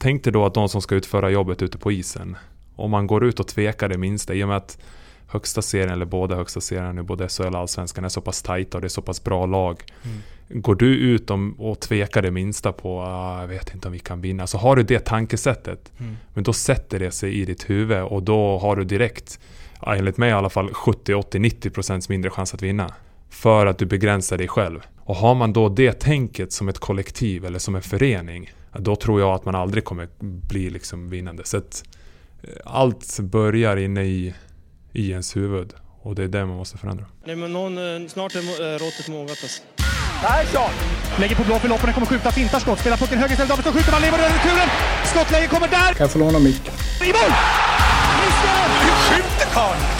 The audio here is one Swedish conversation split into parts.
tänk dig då att de som ska utföra jobbet ute på isen, om man går ut och tvekar det minsta, i och med att högsta serien, eller båda högsta serien nu, både SHL och Allsvenskan, är så pass tajta och det är så pass bra lag. Mm. Går du ut och tvekar det minsta på ah, jag vet inte om vi kan vinna, så har du det tankesättet. Mm. Men då sätter det sig i ditt huvud och då har du direkt, enligt mig i alla fall, 70, 80, 90 procents mindre chans att vinna. För att du begränsar dig själv. Och har man då det tänket som ett kollektiv eller som en förening, då tror jag att man aldrig kommer bli liksom vinnande. Så att eh, allt börjar inne i, i ens huvud. Och det är det man måste förändra. Nej, men någon, eh, snart är eh, råttet mogat alltså. Persson! Lägger på blå för loppen, kommer skjuta, fintar skott, spelar pucken höger istället, Davidsson skjuter, man lever över returen! Skottläge kommer där! Kan jag få låna micken? I mål! Hur skjuter karln?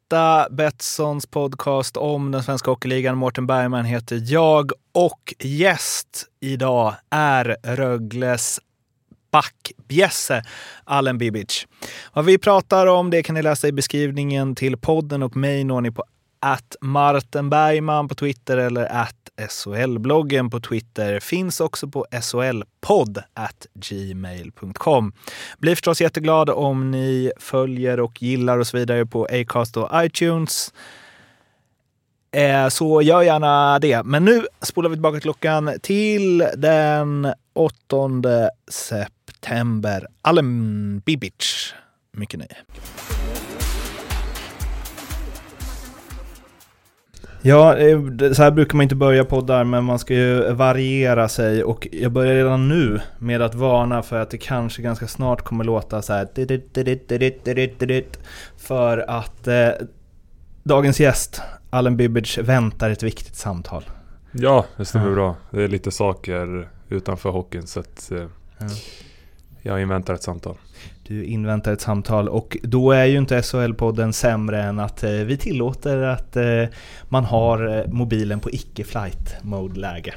Betssons podcast om den svenska hockeyligan. Mårten Bergman heter jag och gäst idag är Rögles backbjässe Allen Bibic. Vad vi pratar om det kan ni läsa i beskrivningen till podden och mig når ni på att Martin Bergman på Twitter eller att SHL-bloggen på Twitter finns också på solpodd gmail.com. Blir förstås jätteglad om ni följer och gillar och så vidare på Acast och iTunes. Eh, så gör gärna det. Men nu spolar vi tillbaka klockan till den 8 september. Alem Bibic. Mycket nöje. Ja, eh, så här brukar man inte börja poddar, men man ska ju variera sig och jag börjar redan nu med att varna för att det kanske ganska snart kommer låta så här för att eh, dagens gäst, Allen Bibic, väntar ett viktigt samtal. Ja, det stämmer ja. bra. Det är lite saker utanför hockeyn så att eh, ja. jag inväntar ett samtal. Du inväntar ett samtal och då är ju inte SHL-podden sämre än att eh, vi tillåter att eh, man har eh, mobilen på icke-flight mode-läge.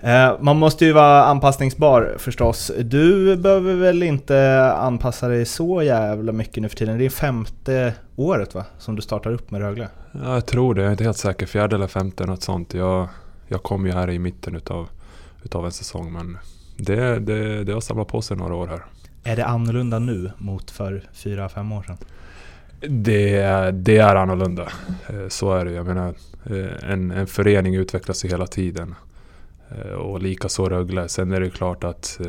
Eh, man måste ju vara anpassningsbar förstås. Du behöver väl inte anpassa dig så jävla mycket nu för tiden? Det är femte året va? Som du startar upp med Rögle? Ja, jag tror det. Jag är inte helt säker. Fjärde eller femte, något sånt. Jag, jag kom ju här i mitten utav, utav en säsong men det, det, det har samlat på sig några år här. Är det annorlunda nu mot för fyra fem år sedan? Det, det är annorlunda. Eh, så är det. Jag menar, eh, en, en förening utvecklas ju hela tiden. Eh, och likaså Rögle. Sen är det klart att,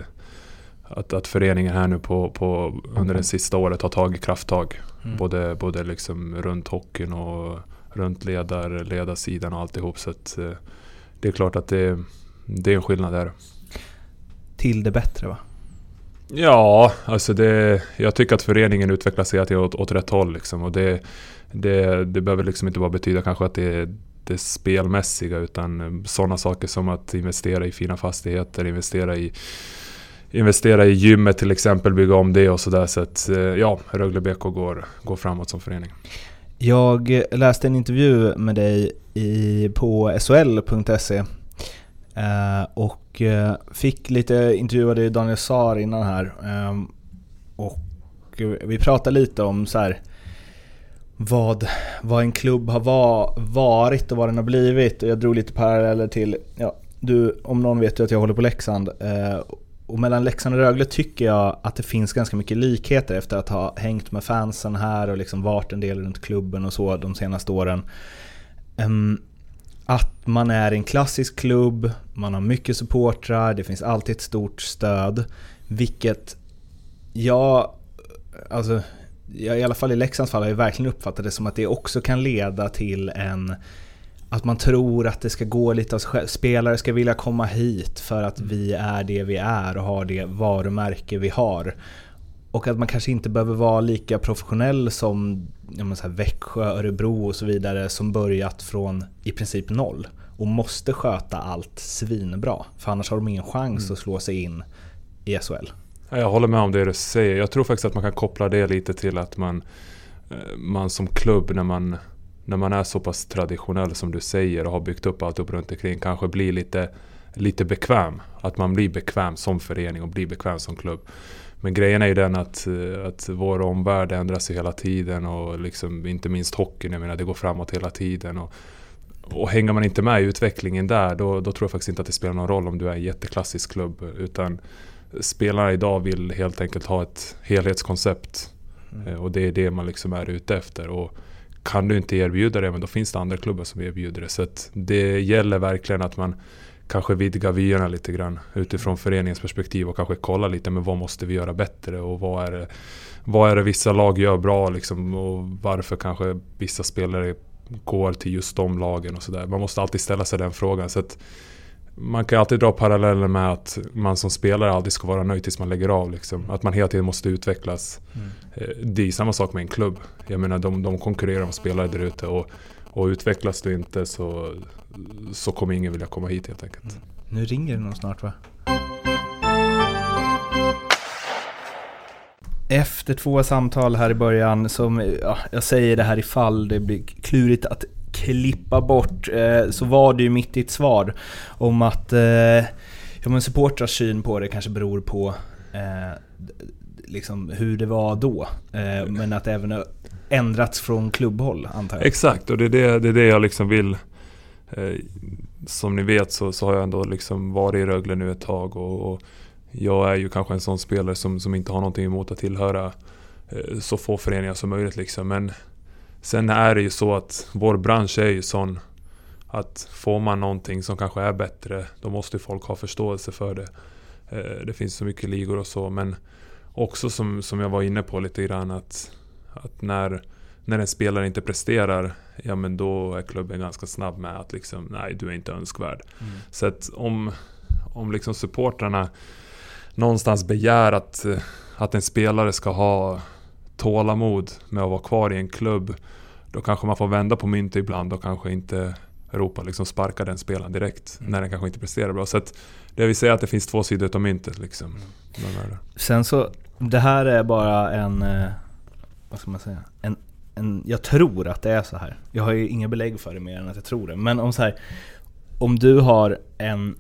att, att föreningen här nu på, på, under det sista året har tagit krafttag. Mm. Både, både liksom runt hockeyn och runt ledar, ledarsidan och alltihop. Så att, det är klart att det, det är en skillnad där. Till det bättre va? Ja, alltså det, jag tycker att föreningen utvecklas sig åt, åt rätt håll. Liksom. Och det, det, det behöver liksom inte bara betyda kanske att det är det spelmässiga utan sådana saker som att investera i fina fastigheter, investera i investera i gymmet till exempel, bygga om det och sådär. Så att eh, ja, Rögle BK går, går framåt som förening. Jag läste en intervju med dig i, på sol.se eh, och och eh, fick lite, intervjuade Daniel Saar innan här. Ehm, och vi pratade lite om så här, vad, vad en klubb har var, varit och vad den har blivit. Jag drog lite paralleller till, ja, du, om någon vet ju att jag håller på Leksand. Eh, och mellan Leksand och Rögle tycker jag att det finns ganska mycket likheter efter att ha hängt med fansen här och liksom varit en del runt klubben och så de senaste åren. Um, att man är en klassisk klubb, man har mycket supportrar, det finns alltid ett stort stöd. Vilket jag, alltså, jag, i alla fall i Leksands fall har jag verkligen uppfattat det som att det också kan leda till en att man tror att det ska gå lite av sig själv. Spelare ska vilja komma hit för att vi är det vi är och har det varumärke vi har. Och att man kanske inte behöver vara lika professionell som ja, så här, Växjö, Örebro och så vidare som börjat från i princip noll och måste sköta allt svinbra. För annars har de ingen chans mm. att slå sig in i SHL. Jag håller med om det du säger. Jag tror faktiskt att man kan koppla det lite till att man eh, man som klubb när man, när man är så pass traditionell som du säger och har byggt upp allt upp runt omkring kanske blir lite, lite bekväm. Att man blir bekväm som förening och blir bekväm som klubb. Men grejen är ju den att, eh, att vår omvärld ändras hela tiden och liksom, inte minst hockeyn, jag menar det går framåt hela tiden. Och, och hänger man inte med i utvecklingen där då, då tror jag faktiskt inte att det spelar någon roll om du är en jätteklassisk klubb. Utan spelarna idag vill helt enkelt ha ett helhetskoncept. Mm. Eh, och det är det man liksom är ute efter. Och kan du inte erbjuda det, men då finns det andra klubbar som erbjuder det. Så det gäller verkligen att man kanske vidgar vyerna lite grann utifrån föreningens perspektiv och kanske kolla lite med vad måste vi göra bättre och vad är det, vad är det vissa lag gör bra liksom och varför kanske vissa spelare går till just de lagen och sådär. Man måste alltid ställa sig den frågan. Så man kan alltid dra paralleller med att man som spelare aldrig ska vara nöjd tills man lägger av. Liksom. Att man hela tiden måste utvecklas. Mm. Eh, det är samma sak med en klubb. Jag menar de, de konkurrerar om spelare där ute. Och, och utvecklas du inte så, så kommer ingen vilja komma hit helt enkelt. Mm. Nu ringer det någon snart va? Efter två samtal här i början, som ja, jag säger det här ifall det blir klurigt att klippa bort, eh, så var det ju mitt i ett svar om att eh, ja, men supportrars syn på det kanske beror på eh, liksom hur det var då. Eh, men att även ändrats från klubbhåll antar jag. Exakt, och det är det, det, är det jag liksom vill eh, som ni vet så, så har jag ändå liksom varit i Rögle nu ett tag och, och, jag är ju kanske en sån spelare som, som inte har någonting emot att tillhöra eh, så få föreningar som möjligt liksom. Men sen är det ju så att vår bransch är ju sån att får man någonting som kanske är bättre då måste folk ha förståelse för det. Eh, det finns så mycket ligor och så men också som, som jag var inne på lite grann att, att när, när en spelare inte presterar ja men då är klubben ganska snabb med att liksom nej du är inte önskvärd. Mm. Så att om, om liksom supportrarna någonstans begär att, att en spelare ska ha tålamod med att vara kvar i en klubb. Då kanske man får vända på myntet ibland och kanske inte ropa liksom sparka den spelaren direkt mm. när den kanske inte presterar bra. Så att det vill säga att det finns två sidor av myntet. Liksom. Mm. Sen så, det här är bara en, eh, vad ska man säga, en, en, jag tror att det är så här. Jag har ju inga belägg för det mer än att jag tror det. Men om så här, om du har en,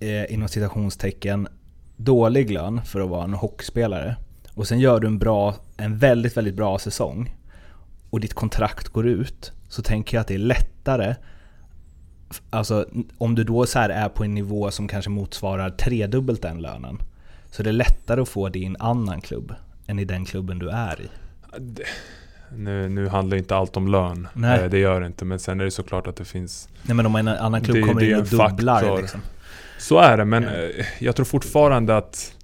eh, inom citationstecken, dålig lön för att vara en hockeyspelare och sen gör du en, bra, en väldigt, väldigt bra säsong och ditt kontrakt går ut så tänker jag att det är lättare Alltså om du då så är på en nivå som kanske motsvarar tredubbelt den lönen så det är lättare att få det i en annan klubb än i den klubben du är i. Nu, nu handlar inte allt om lön, Nej. Eh, det gör det inte. Men sen är det såklart att det finns... Nej men om en annan klubb det, kommer det in och dubblar liksom. Så är det, men ja. Eh, jag tror fortfarande att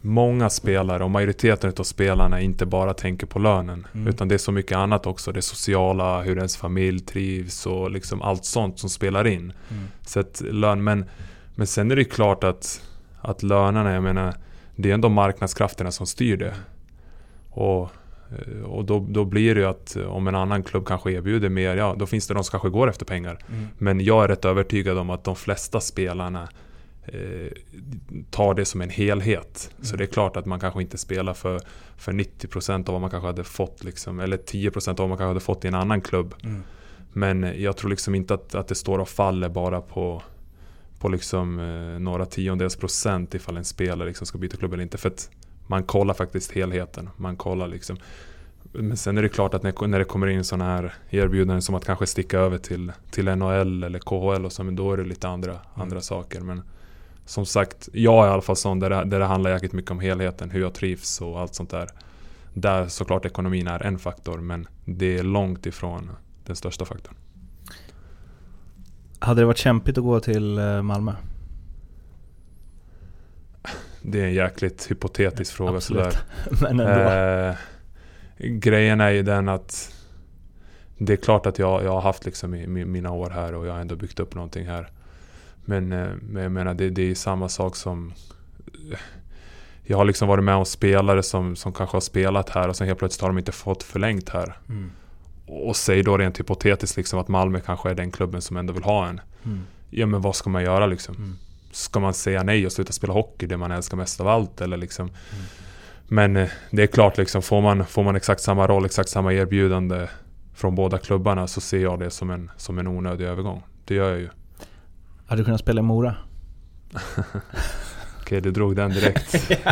många spelare och majoriteten av spelarna inte bara tänker på lönen. Mm. Utan det är så mycket annat också. Det sociala, hur ens familj trivs och liksom allt sånt som spelar in. Mm. Så att lön, men, men sen är det klart att, att lönerna, jag menar, det är ändå marknadskrafterna som styr det. Och, och då, då blir det ju att om en annan klubb kanske erbjuder mer, ja då finns det de som kanske går efter pengar. Mm. Men jag är rätt övertygad om att de flesta spelarna eh, tar det som en helhet. Mm. Så det är klart att man kanske inte spelar för, för 90% av vad man kanske hade fått, liksom, eller 10% av vad man kanske hade fått i en annan klubb. Mm. Men jag tror liksom inte att, att det står och faller bara på, på liksom, eh, några tiondels procent ifall en spelare liksom ska byta klubb eller inte. För att man kollar faktiskt helheten. Man kollar liksom. Men sen är det klart att när, när det kommer in sådana här erbjudanden som att kanske sticka över till, till NHL eller KHL och så, men då är det lite andra, mm. andra saker. Men, som sagt, jag är i alla fall sån där det, där det handlar jäkligt mycket om helheten, hur jag trivs och allt sånt där. Där såklart ekonomin är en faktor, men det är långt ifrån den största faktorn. Hade det varit kämpigt att gå till eh, Malmö? Det är en jäkligt hypotetisk fråga Absolut. sådär. men ändå. Eh, grejen är ju den att det är klart att jag, jag har haft liksom mina år här och jag har ändå byggt upp någonting här. Men, eh, men jag menar, det, det är samma sak som... Jag har liksom varit med om spelare som, som kanske har spelat här och sen helt plötsligt har de inte fått förlängt här. Mm. Och säg då rent hypotetiskt liksom att Malmö kanske är den klubben som ändå vill ha en. Mm. Ja men vad ska man göra liksom? Mm. Ska man säga nej och sluta spela hockey, det man älskar mest av allt? Eller liksom? Mm. Men eh, det är klart liksom, får man, får man exakt samma roll, exakt samma erbjudande från båda klubbarna så ser jag det som en, som en onödig övergång. Det gör jag ju. Hade du kunnat spela i Mora? Okej, du drog den direkt.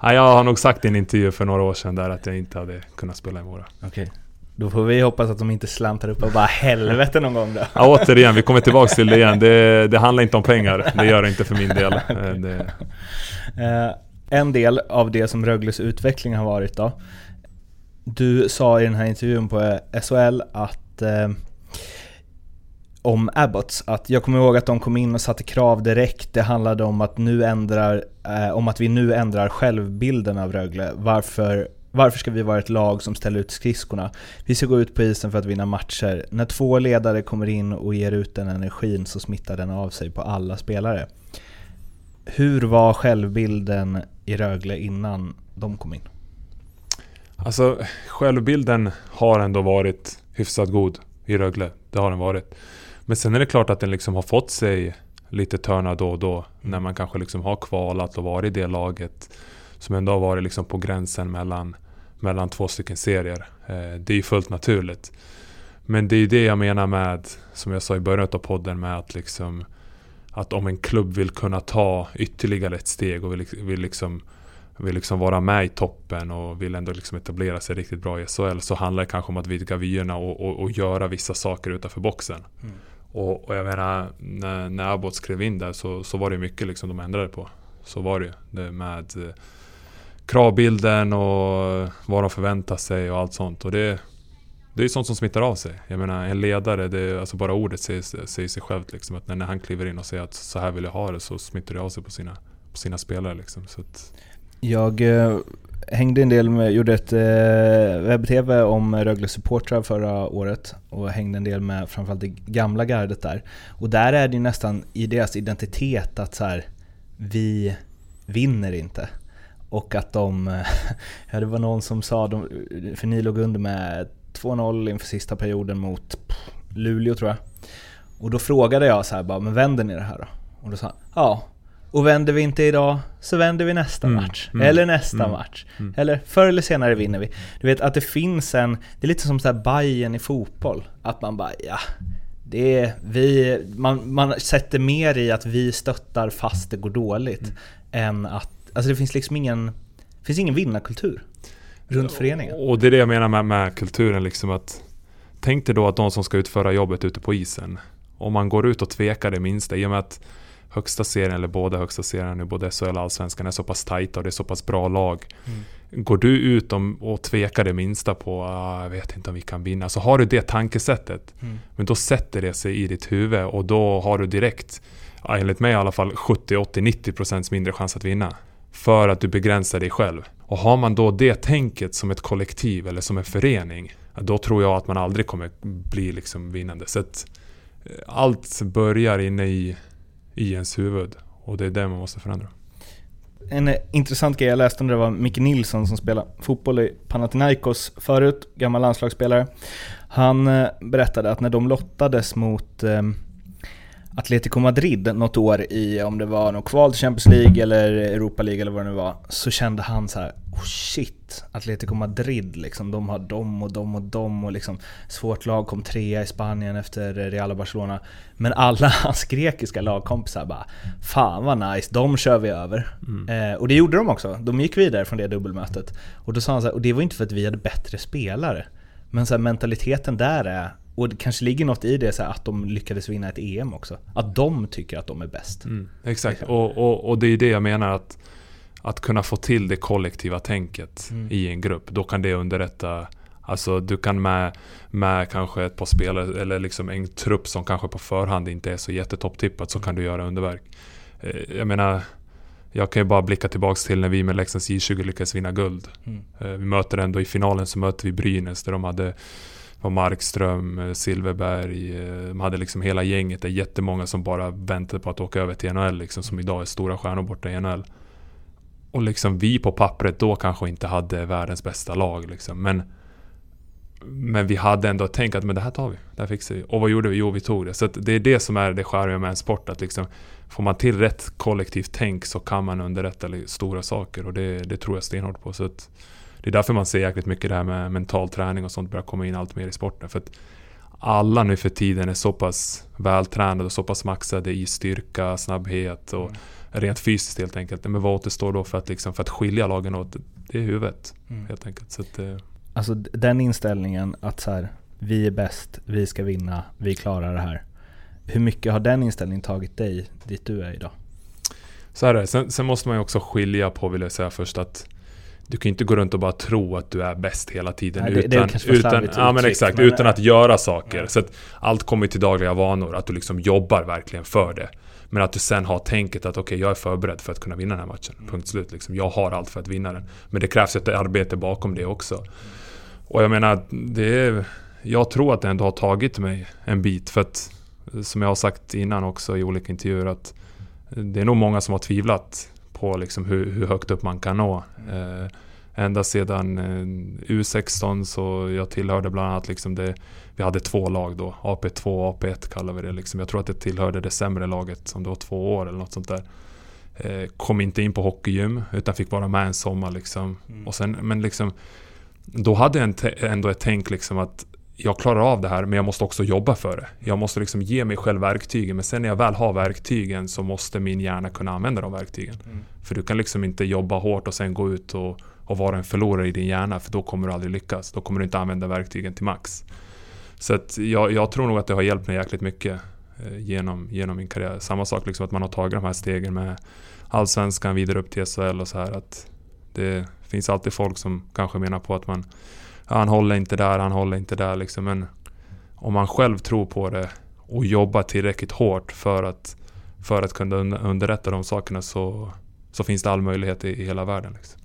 ja, jag har nog sagt i en intervju för några år sedan där att jag inte hade kunnat spela i Mora. Okej. Då får vi hoppas att de inte slantar upp och bara helvete någon gång då. Ja, återigen, vi kommer tillbaks till det igen. Det, det handlar inte om pengar. Det gör det inte för min del. Det, Eh, en del av det som Rögles utveckling har varit då. Du sa i den här intervjun på SHL att eh, om Abbots, att jag kommer ihåg att de kom in och satte krav direkt. Det handlade om att, nu ändrar, eh, om att vi nu ändrar självbilden av Rögle. Varför, varför ska vi vara ett lag som ställer ut skridskorna? Vi ska gå ut på isen för att vinna matcher. När två ledare kommer in och ger ut den energin så smittar den av sig på alla spelare. Hur var självbilden i Rögle innan de kom in? Alltså, självbilden har ändå varit hyfsat god i Rögle. Det har den varit. Men sen är det klart att den liksom har fått sig lite törnar då och då. När man kanske liksom har kvalat och varit i det laget. Som ändå har varit liksom på gränsen mellan, mellan två stycken serier. Eh, det är ju fullt naturligt. Men det är ju det jag menar med, som jag sa i början av podden, med att liksom att om en klubb vill kunna ta ytterligare ett steg och vill, vill liksom vill liksom vara med i toppen och vill ändå liksom etablera sig riktigt bra i SHL så handlar det kanske om att vidga vyerna och, och, och göra vissa saker utanför boxen. Mm. Och, och jag menar, när, när Abbott skrev in där så, så var det mycket liksom de ändrade på. Så var det ju. Med eh, kravbilden och vad de förväntar sig och allt sånt. Och det, det är ju sånt som smittar av sig. Jag menar en ledare, det är, alltså bara ordet säger, säger sig självt. Liksom, att när, när han kliver in och säger att så här vill jag ha det så smittar det av sig på sina, på sina spelare. Liksom. Så att, Jag eh, hängde en del med, gjorde ett eh, webb-tv om Rögle supportrar förra året och hängde en del med framförallt det gamla gardet där. Och där är det ju nästan i deras identitet att så här, vi vinner inte. Och att de, ja det var någon som sa, de, för ni låg under med 2-0 inför sista perioden mot Luleå tror jag. Och då frågade jag så här bara, men vänder ni det här då? Och då sa han, ja. Och vänder vi inte idag så vänder vi nästa Mm, match. mm, eller nästa mm, match. mm. Eller förr eller senare vinner vi. Du vet att det finns en, det är lite som så här Bayern i fotboll. Att man bara, ja. Det är, vi, man, man sätter mer i att vi stöttar fast det går dåligt. Mm. Än att, alltså det finns liksom ingen, det finns ingen vinnarkultur runt föreningen. Och det är det jag menar med, med kulturen liksom att Tänk dig då att de som ska utföra jobbet ute på isen Om man går ut och tvekar det minsta i och med att Högsta serien, eller båda högsta serierna nu, både SHL och Allsvenskan är så pass tajta och det är så pass bra lag Går du ut och tvekar det minsta på ah, jag vet inte om vi kan vinna Så har du det tankesättet Mm. Men då sätter det sig i ditt huvud och då har du direkt Enligt mig i alla fall 70, 80, 90% mindre chans att vinna för att du begränsar dig själv och har man då det tänket som ett kollektiv eller som en förening Då tror jag att man aldrig kommer bli liksom vinnande. Så att eh, allt börjar inne i, i ens huvud. Och det är det man måste förändra. En eh, intressant grej jag läste om det var Micke Nilsson som spelade fotboll i Panathinaikos förut, gammal landslagsspelare. Han eh, berättade att när de lottades mot eh, Atletico Madrid något år i, om det var något kval till Champions League eller Europa League eller vad det nu var, så kände han så här: oh shit, Atletico Madrid liksom, de har dem och dem och dem och liksom svårt lag kom trea i Spanien efter Real och Barcelona. Men alla hans grekiska lagkompisar bara Fan vad nice, de kör vi över. Eh, och det gjorde de också, de gick vidare från det dubbelmötet. Och då sa han så här, och det var inte för att vi hade bättre spelare. Men så här, mentaliteten där är, och det kanske ligger något i det så att de lyckades vinna ett EM också. Att de tycker att de är bäst. Mm, exakt, och, och, och det är det jag menar att Att kunna få till det kollektiva tänket Mm. i en grupp. Då kan det underlätta Alltså du kan med, med kanske ett par spelare eller liksom en trupp som kanske på förhand inte är så jättetopptippat så kan du göra underverk. Eh, Jag menar Jag kan ju bara blicka tillbaks till när vi med Leksands J20 lyckades vinna guld. Mm. Eh, Vi möter ändå i finalen så möter vi Brynäs där de hade var Markström, eh, Silverberg, eh, de hade liksom hela gänget. Det är jättemånga som bara väntade på att åka över till NHL liksom, som idag är stora stjärnor borta i NHL. Och liksom vi på pappret då kanske inte hade världens bästa lag liksom. Men Men vi hade ändå tänkt att men det här tar vi, det här fixar vi. Och vad gjorde vi? Jo, vi tog det. Så att det är det som är det charmiga med en sport. Att liksom, får man till rätt kollektivt tänk så kan man underrätta stora saker. Och det, det tror jag stenhårt på. Så att det är därför man ser jäkligt mycket det här med mental träning och sånt börjar komma in allt mer i sporten. För att alla nu för tiden är så pass vältränade och så pass maxade i styrka, snabbhet och mm. rent fysiskt helt enkelt. Men vad återstår då för att, liksom, för att skilja lagen åt? Det är huvudet mm. helt enkelt. Så att, eh. Alltså den inställningen att så här, vi är bäst, vi ska vinna, vi klarar det här. Hur mycket har den inställningen tagit dig dit du är idag? Så här är det. Sen, sen måste man ju också skilja på, vill jag säga först, att du kan inte gå runt och bara tro att du är bäst hela tiden. Nej, det, utan, det utan, ja, men exakt, men, utan att göra saker. Ja. Så att allt kommer till dagliga vanor. Att du liksom jobbar verkligen för det. Men att du sen har tänket att okej, okay, jag är förberedd för att kunna vinna den här matchen. Mm. Punkt slut. Liksom. Jag har allt för att vinna den. Men det krävs ett arbete bakom det också. Och jag menar, det är, jag tror att det ändå har tagit mig en bit. För att, som jag har sagt innan också i olika intervjuer, att det är nog många som har tvivlat på liksom hur, hur högt upp man kan nå. Eh, ända sedan eh, U16 så jag tillhörde bland annat liksom det, vi hade två lag då, AP2 och AP1 kallar vi det. Liksom. Jag tror att det tillhörde det sämre laget som det var två år eller något sånt där. Eh, kom inte in på hockeygym utan fick vara med en sommar liksom. Mm. Och sen, men liksom, då hade jag ändå ett tänk liksom att jag klarar av det här men jag måste också jobba för det. Jag måste liksom ge mig själv verktygen men sen när jag väl har verktygen så måste min hjärna kunna använda de verktygen. Mm. För du kan liksom inte jobba hårt och sen gå ut och, och vara en förlorare i din hjärna för då kommer du aldrig lyckas. Då kommer du inte använda verktygen till max. Så att jag, jag tror nog att det har hjälpt mig jäkligt mycket eh, genom, genom min karriär. Samma sak liksom att man har tagit de här stegen med Allsvenskan vidare upp till SHL och så här. Att det finns alltid folk som kanske menar på att man han håller inte där, han håller inte där liksom. Men om man själv tror på det och jobbar tillräckligt hårt för att, för att kunna underrätta de sakerna så, så finns det all möjlighet i, i hela världen. Liksom.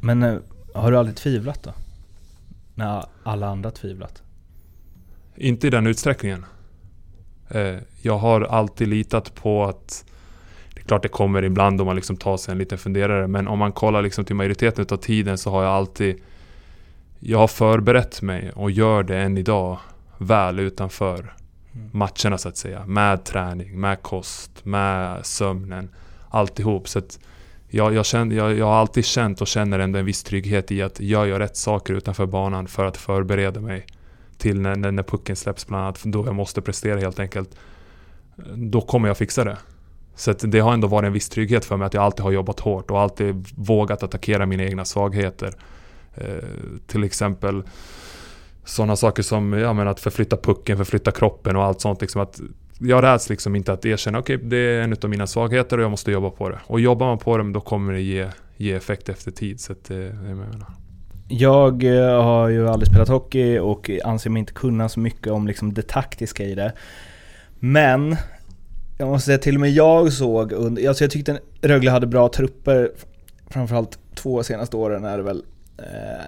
Men eh, har du aldrig tvivlat då? När alla andra tvivlat? Inte i den utsträckningen. Eh, jag har alltid litat på att det är klart det kommer ibland om man liksom tar sig en liten funderare men om man kollar liksom till majoriteten av tiden så har jag alltid jag har förberett mig och gör det än idag väl utanför mm. matcherna så att säga. Med träning, med kost, med sömnen. Alltihop. Så att jag, jag, känner, jag, jag har alltid känt och känner ändå en viss trygghet i att jag gör rätt saker utanför banan för att förbereda mig till när, när, när pucken släpps bland annat. Då jag måste prestera helt enkelt. Då kommer jag fixa det. Så det har ändå varit en viss trygghet för mig att jag alltid har jobbat hårt och alltid vågat attackera mina egna svagheter. Eh, till exempel sådana saker som ja, men att förflytta pucken, förflytta kroppen och allt sånt. Liksom att jag räds liksom inte att erkänna okej, okay, det är en av mina svagheter och jag måste jobba på det. Och jobbar man på det, då kommer det ge, ge effekt efter tid. Så eh, det, jag menar. Jag eh, har ju aldrig spelat hockey och anser mig inte kunna så mycket om liksom det taktiska i det. Men jag måste säga till och med jag såg under, alltså jag tyckte Rögle hade bra trupper, framförallt två senaste åren är det väl, Eh,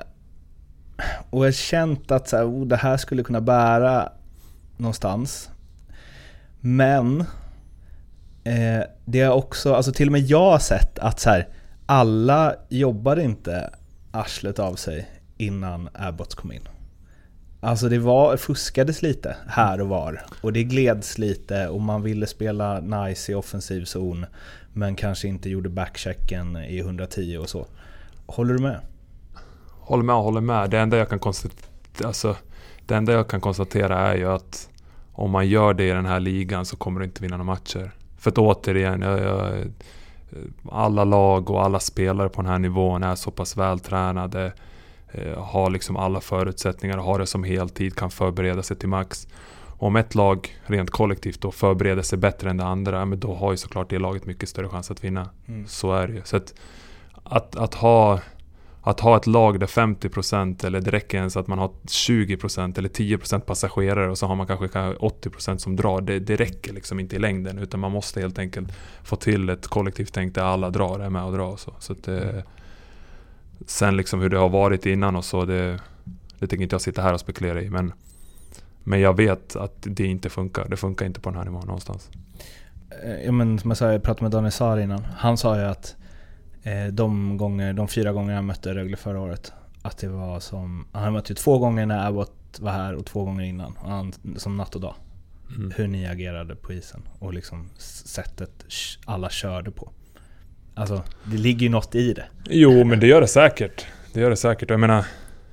och jag har känt att så här, oh, det här skulle kunna bära någonstans. Men eh, det är också, alltså till och med jag har sett att så här, alla jobbade inte arslet av sig innan Abbots kom in. Alltså det var, fuskades lite här och var och det gleds lite och man ville spela nice i offensiv zon men kanske inte gjorde backchecken i 110 och så. Håller du med? Håller med håller med. Det enda jag kan konstatera, alltså, det enda jag kan konstatera är ju att om man gör det i den här ligan så kommer du inte vinna några matcher. För att återigen, jag, jag, alla lag och alla spelare på den här nivån är så pass vältränade. Eh, har liksom alla förutsättningar, har det som heltid, kan förbereda sig till max. Om ett lag rent kollektivt då förbereder sig bättre än det andra, men då har ju såklart det laget mycket större chans att vinna. Mm. Så är det ju. Så att, att, att ha att ha ett lag där 50% eller det räcker ens att man har 20% eller 10% passagerare och så har man kanske 80% som drar. Det, det räcker liksom inte i längden utan man måste helt enkelt få till ett kollektivt tänk där alla drar, är med och drar. Och så. Så det, eh, sen liksom hur det har varit innan och så, det, det tänker inte jag sitta här och spekulera i. Men, men jag vet att det inte funkar. Det funkar inte på den här nivån någonstans. Eh, ja men som jag sa, jag pratade med Daniel Saar innan. Han sa ju att Eh, de, gånger, de fyra gånger jag mötte Rögle förra året, att det var som... Han mötte ju två gånger när Abbott var här och två gånger innan. Han, som natt och dag. Mm. Hur ni agerade på isen och liksom sättet alla körde på. Alltså, det ligger ju något i det. Jo, men det gör det säkert. Det gör det säkert. Jag menar,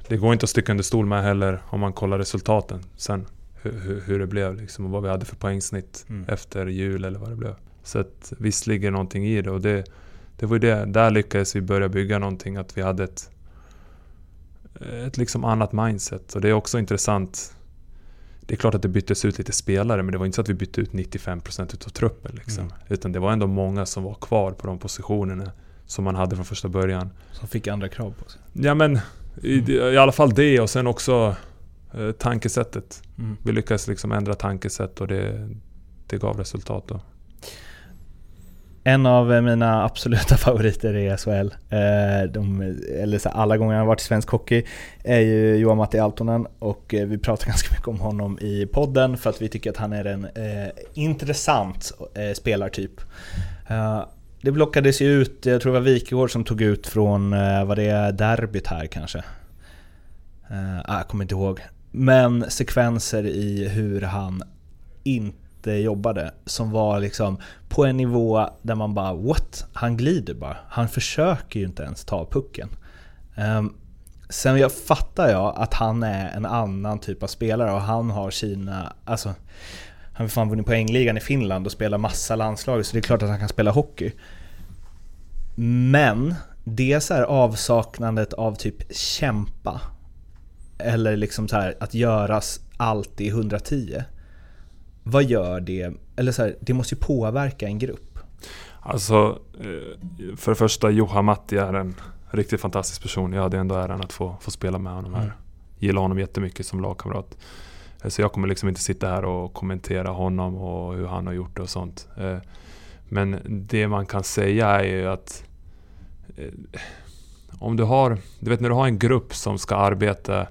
det går inte att sticka under stol med heller om man kollar resultaten sen. Hur, hur, hur det blev liksom och vad vi hade för poängsnitt Mm. efter jul eller vad det blev. Så att visst ligger någonting i det och det, det var ju det. Där lyckades vi börja bygga någonting. Att vi hade ett, ett liksom annat mindset. Och det är också intressant. Det är klart att det byttes ut lite spelare men det var inte så att vi bytte ut 95% utav truppen. Liksom. Mm. Utan det var ändå många som var kvar på de positionerna som man hade från första början. Som fick andra krav på sig. Ja men i, i alla fall det och sen också eh, tankesättet. Mm. Vi lyckades liksom ändra tankesätt och det, det gav resultat då. En av mina absoluta favoriter i SHL, eh, de, eller så alla gånger han har varit i svensk hockey, är ju Johan Matti Altonen och eh, vi pratar ganska mycket om honom i podden för att vi tycker att han är en eh, intressant eh, spelartyp. Eh, det blockades ju ut, jag tror det var Wikegård som tog ut från, eh, vad det är, derbyt här kanske? Eh, ah, jag kommer inte ihåg. Men sekvenser i hur han inte jobbade som var liksom på en nivå där man bara what? Han glider bara. Han försöker ju inte ens ta pucken. Um, sen jag fattar jag att han är en annan typ av spelare och han har sina, alltså han har fan vunnit poängligan i Finland och spelar massa landslag så det är klart att han kan spela hockey. Men det är så här avsaknandet av typ kämpa. Eller liksom så här att göras allt i 110. Vad gör det? Eller så här, det måste ju påverka en grupp. Alltså, eh, för det första Johan Matti är en riktigt fantastisk person. Jag hade ändå äran att få, få spela med honom här. Mm. Gillar honom jättemycket som lagkamrat. Eh, Så jag kommer liksom inte sitta här och kommentera honom och hur han har gjort det och sånt. Eh, Men det man kan säga är ju att om du har, du vet när du har en grupp som ska arbeta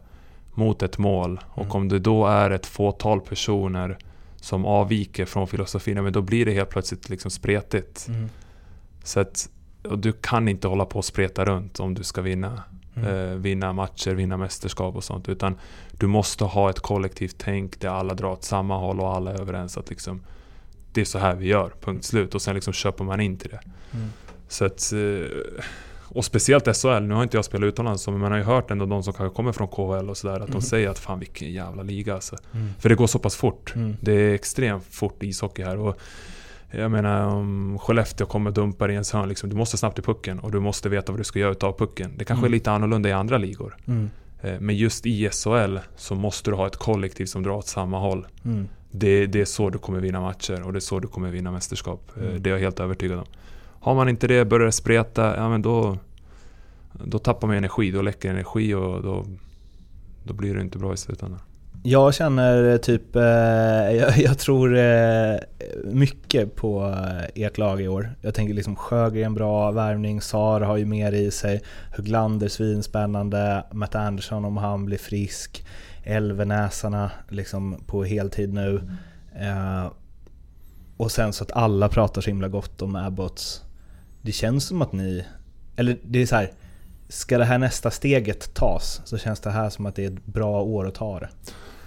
mot ett mål och Mm. om det då är ett fåtal personer som avviker från filosofin, men då blir det helt plötsligt liksom spretigt. Så att, och du kan inte hålla på och spreta runt om du ska vinna, Mm. eh, vinna matcher, vinna mästerskap och sånt. Utan du måste ha ett kollektivt tänk där alla drar åt samma håll och alla är överens att liksom, det är så här vi gör, punkt slut. Och sen liksom köper man in till det. Mm. Så att, eh, och speciellt SHL, nu har inte jag spelat utomlands men man har ju hört ändå de som kanske kommer från KHL och sådär att Mm. de säger att fan vilken jävla liga alltså. Mm. För det går så pass fort. Mm. Det är extremt fort ishockey här. Och jag menar om Skellefteå kommer och dumpar i ens hörn, liksom, du måste snabbt i pucken och du måste veta vad du ska göra utav pucken. Det kanske Mm. är lite annorlunda i andra ligor. Mm. Eh, Men just i SHL så måste du ha ett kollektiv som drar åt samma håll. Mm. Det, det är så du kommer vinna matcher och det är så du kommer vinna mästerskap. Eh, Mm. Det är jag helt övertygad om. Har man inte det, börjar det spreta, ja men då, då tappar man energi, då läcker energi och då, då blir det inte bra i slutändan. Jag känner eh, typ, eh, jag, jag tror eh, mycket på eh, ert lag i år. Jag tänker liksom Sjögren bra värvning, Sar har ju mer i sig, Höglander svinspännande, Matt Andersson om han blir frisk, Elvenäsarna liksom på heltid nu. Eh, och sen så att alla pratar så himla gott om Abbots. Det känns som att ni, eller det är så här. Ska det här nästa steget tas så känns det här som att det är ett bra år att ta det.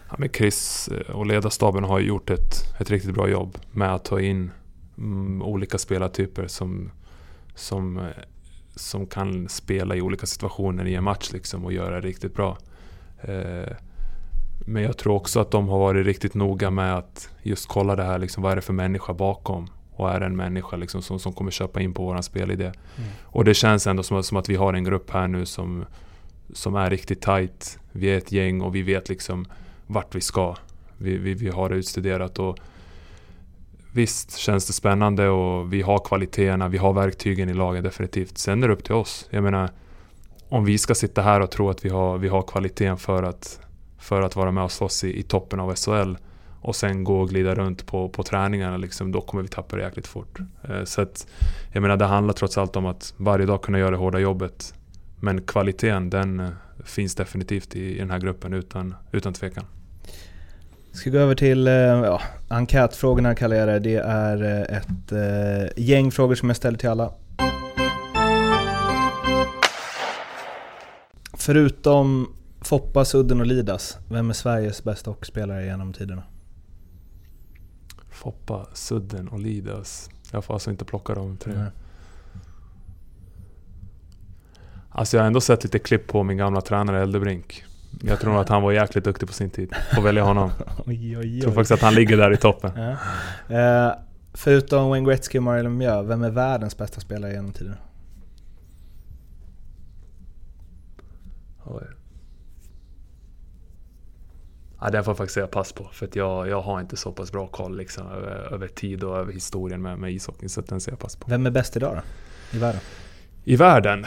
Ja, men Chris eh, och ledarstaben har ju gjort ett, ett riktigt bra jobb med att ta in mm, olika spelartyper som, som, eh, som kan spela i olika situationer i en match liksom och göra det riktigt bra. Eh, men jag tror också att de har varit riktigt noga med att just kolla det här, liksom, vad är det för människa bakom? Och är en människa liksom, som, som kommer köpa in på våran spelidé? Och det känns ändå som, som att vi har en grupp här nu som, som är riktigt tight. Vi är ett gäng och vi vet liksom vart vi ska. Vi, vi, vi har det utstuderat och visst känns det spännande och vi har kvaliteterna, vi har verktygen i laget definitivt. Sen är det upp till oss. Jag menar, om vi ska sitta här och tro att vi har, vi har kvaliteten för att, för att vara med och slåss i, i toppen av SHL och sen gå och glida runt på, på träningarna, liksom, då kommer vi tappa det jäkligt fort. Eh, så att, jag menar, det handlar trots allt om att varje dag kunna göra det hårda jobbet. Men kvaliteten, den eh, finns definitivt i, i den här gruppen utan, utan tvekan. Ska gå över till eh, ja, enkätfrågorna kallar jag det. Det är eh, ett eh, gäng frågor som jag ställer till alla. Förutom Foppa, Sudden och Lidas, vem är Sveriges bästa hockeyspelare genom tiderna? Foppa, Sudden och Lidas. Jag får alltså inte plocka de tre. Nej. Alltså jag har ändå sett lite klipp på min gamla tränare Eldebrink. Jag tror nog att han var jäkligt duktig på sin tid. Får välja honom. Oj, oj, Jag tror faktiskt att han ligger där i toppen. Ja. Eh, förutom Wayne Gretzky och Mario Lemieux, vem är världens bästa spelare genom tiderna? Ja, den får jag faktiskt säga pass på. För att jag, jag har inte så pass bra koll liksom, över, över tid och över historien med, med ishockeyn. Så att den ser jag pass på. Vem är bäst idag då? I världen? I världen?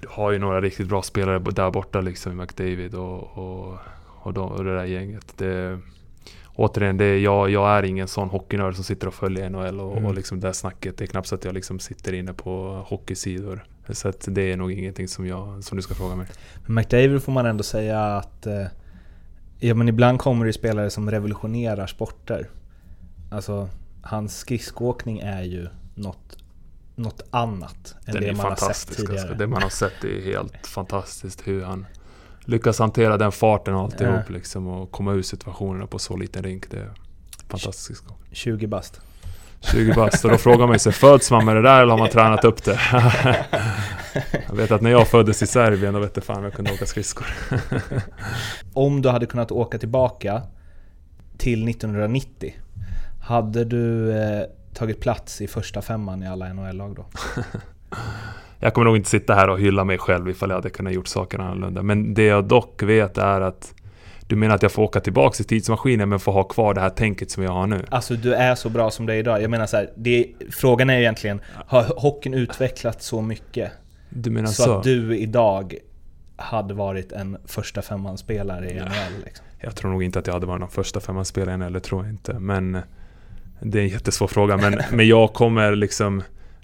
Du har ju några riktigt bra spelare där borta liksom. McDavid och, och, och, de, och det där gänget. Det, återigen, det, jag, jag är ingen sån hockeynörd som sitter och följer NHL och, Mm. och liksom det här snacket. Det är knappt så att jag liksom sitter inne på hockeysidor. Så att det är nog ingenting som, jag, som du ska fråga mig. Men McDavid får man ändå säga att... Ja men ibland kommer det spelare som revolutionerar sporter. Alltså, hans skridskoåkning är ju något, något annat än Den det man har sett fantastisk. tidigare. Alltså. Det man har sett är helt fantastiskt. Hur han lyckas hantera den farten och alltihop Ja. liksom. Och komma ur situationerna på så liten rink. Det är fantastiskt. 20 bast. 20 bast. Och då frågar man sig, föds man med det där eller har man tränat upp det? jag vet att när jag föddes i Serbien, då vet jag fan om jag kunde åka skridskor. Om du hade kunnat åka tillbaka till 1990, hade du eh, tagit plats i första femman i alla NHL-lag då? Jag kommer nog inte sitta här och hylla mig själv ifall jag hade kunnat gjort saker annorlunda. Men det jag dock vet är att du menar att jag får åka tillbaka i tidsmaskinen men får ha kvar det här tänket som jag har nu? Alltså du är så bra som du är idag. Jag menar så här, det, frågan är egentligen, har hockeyn utvecklats så mycket Du menar så, så? att du idag hade varit en första femman-spelare i NHL? Liksom? Jag tror nog inte att jag hade varit någon första femmanspelare eller tror jag inte. Men det är en jättesvår fråga. Men, men jag kommer liksom...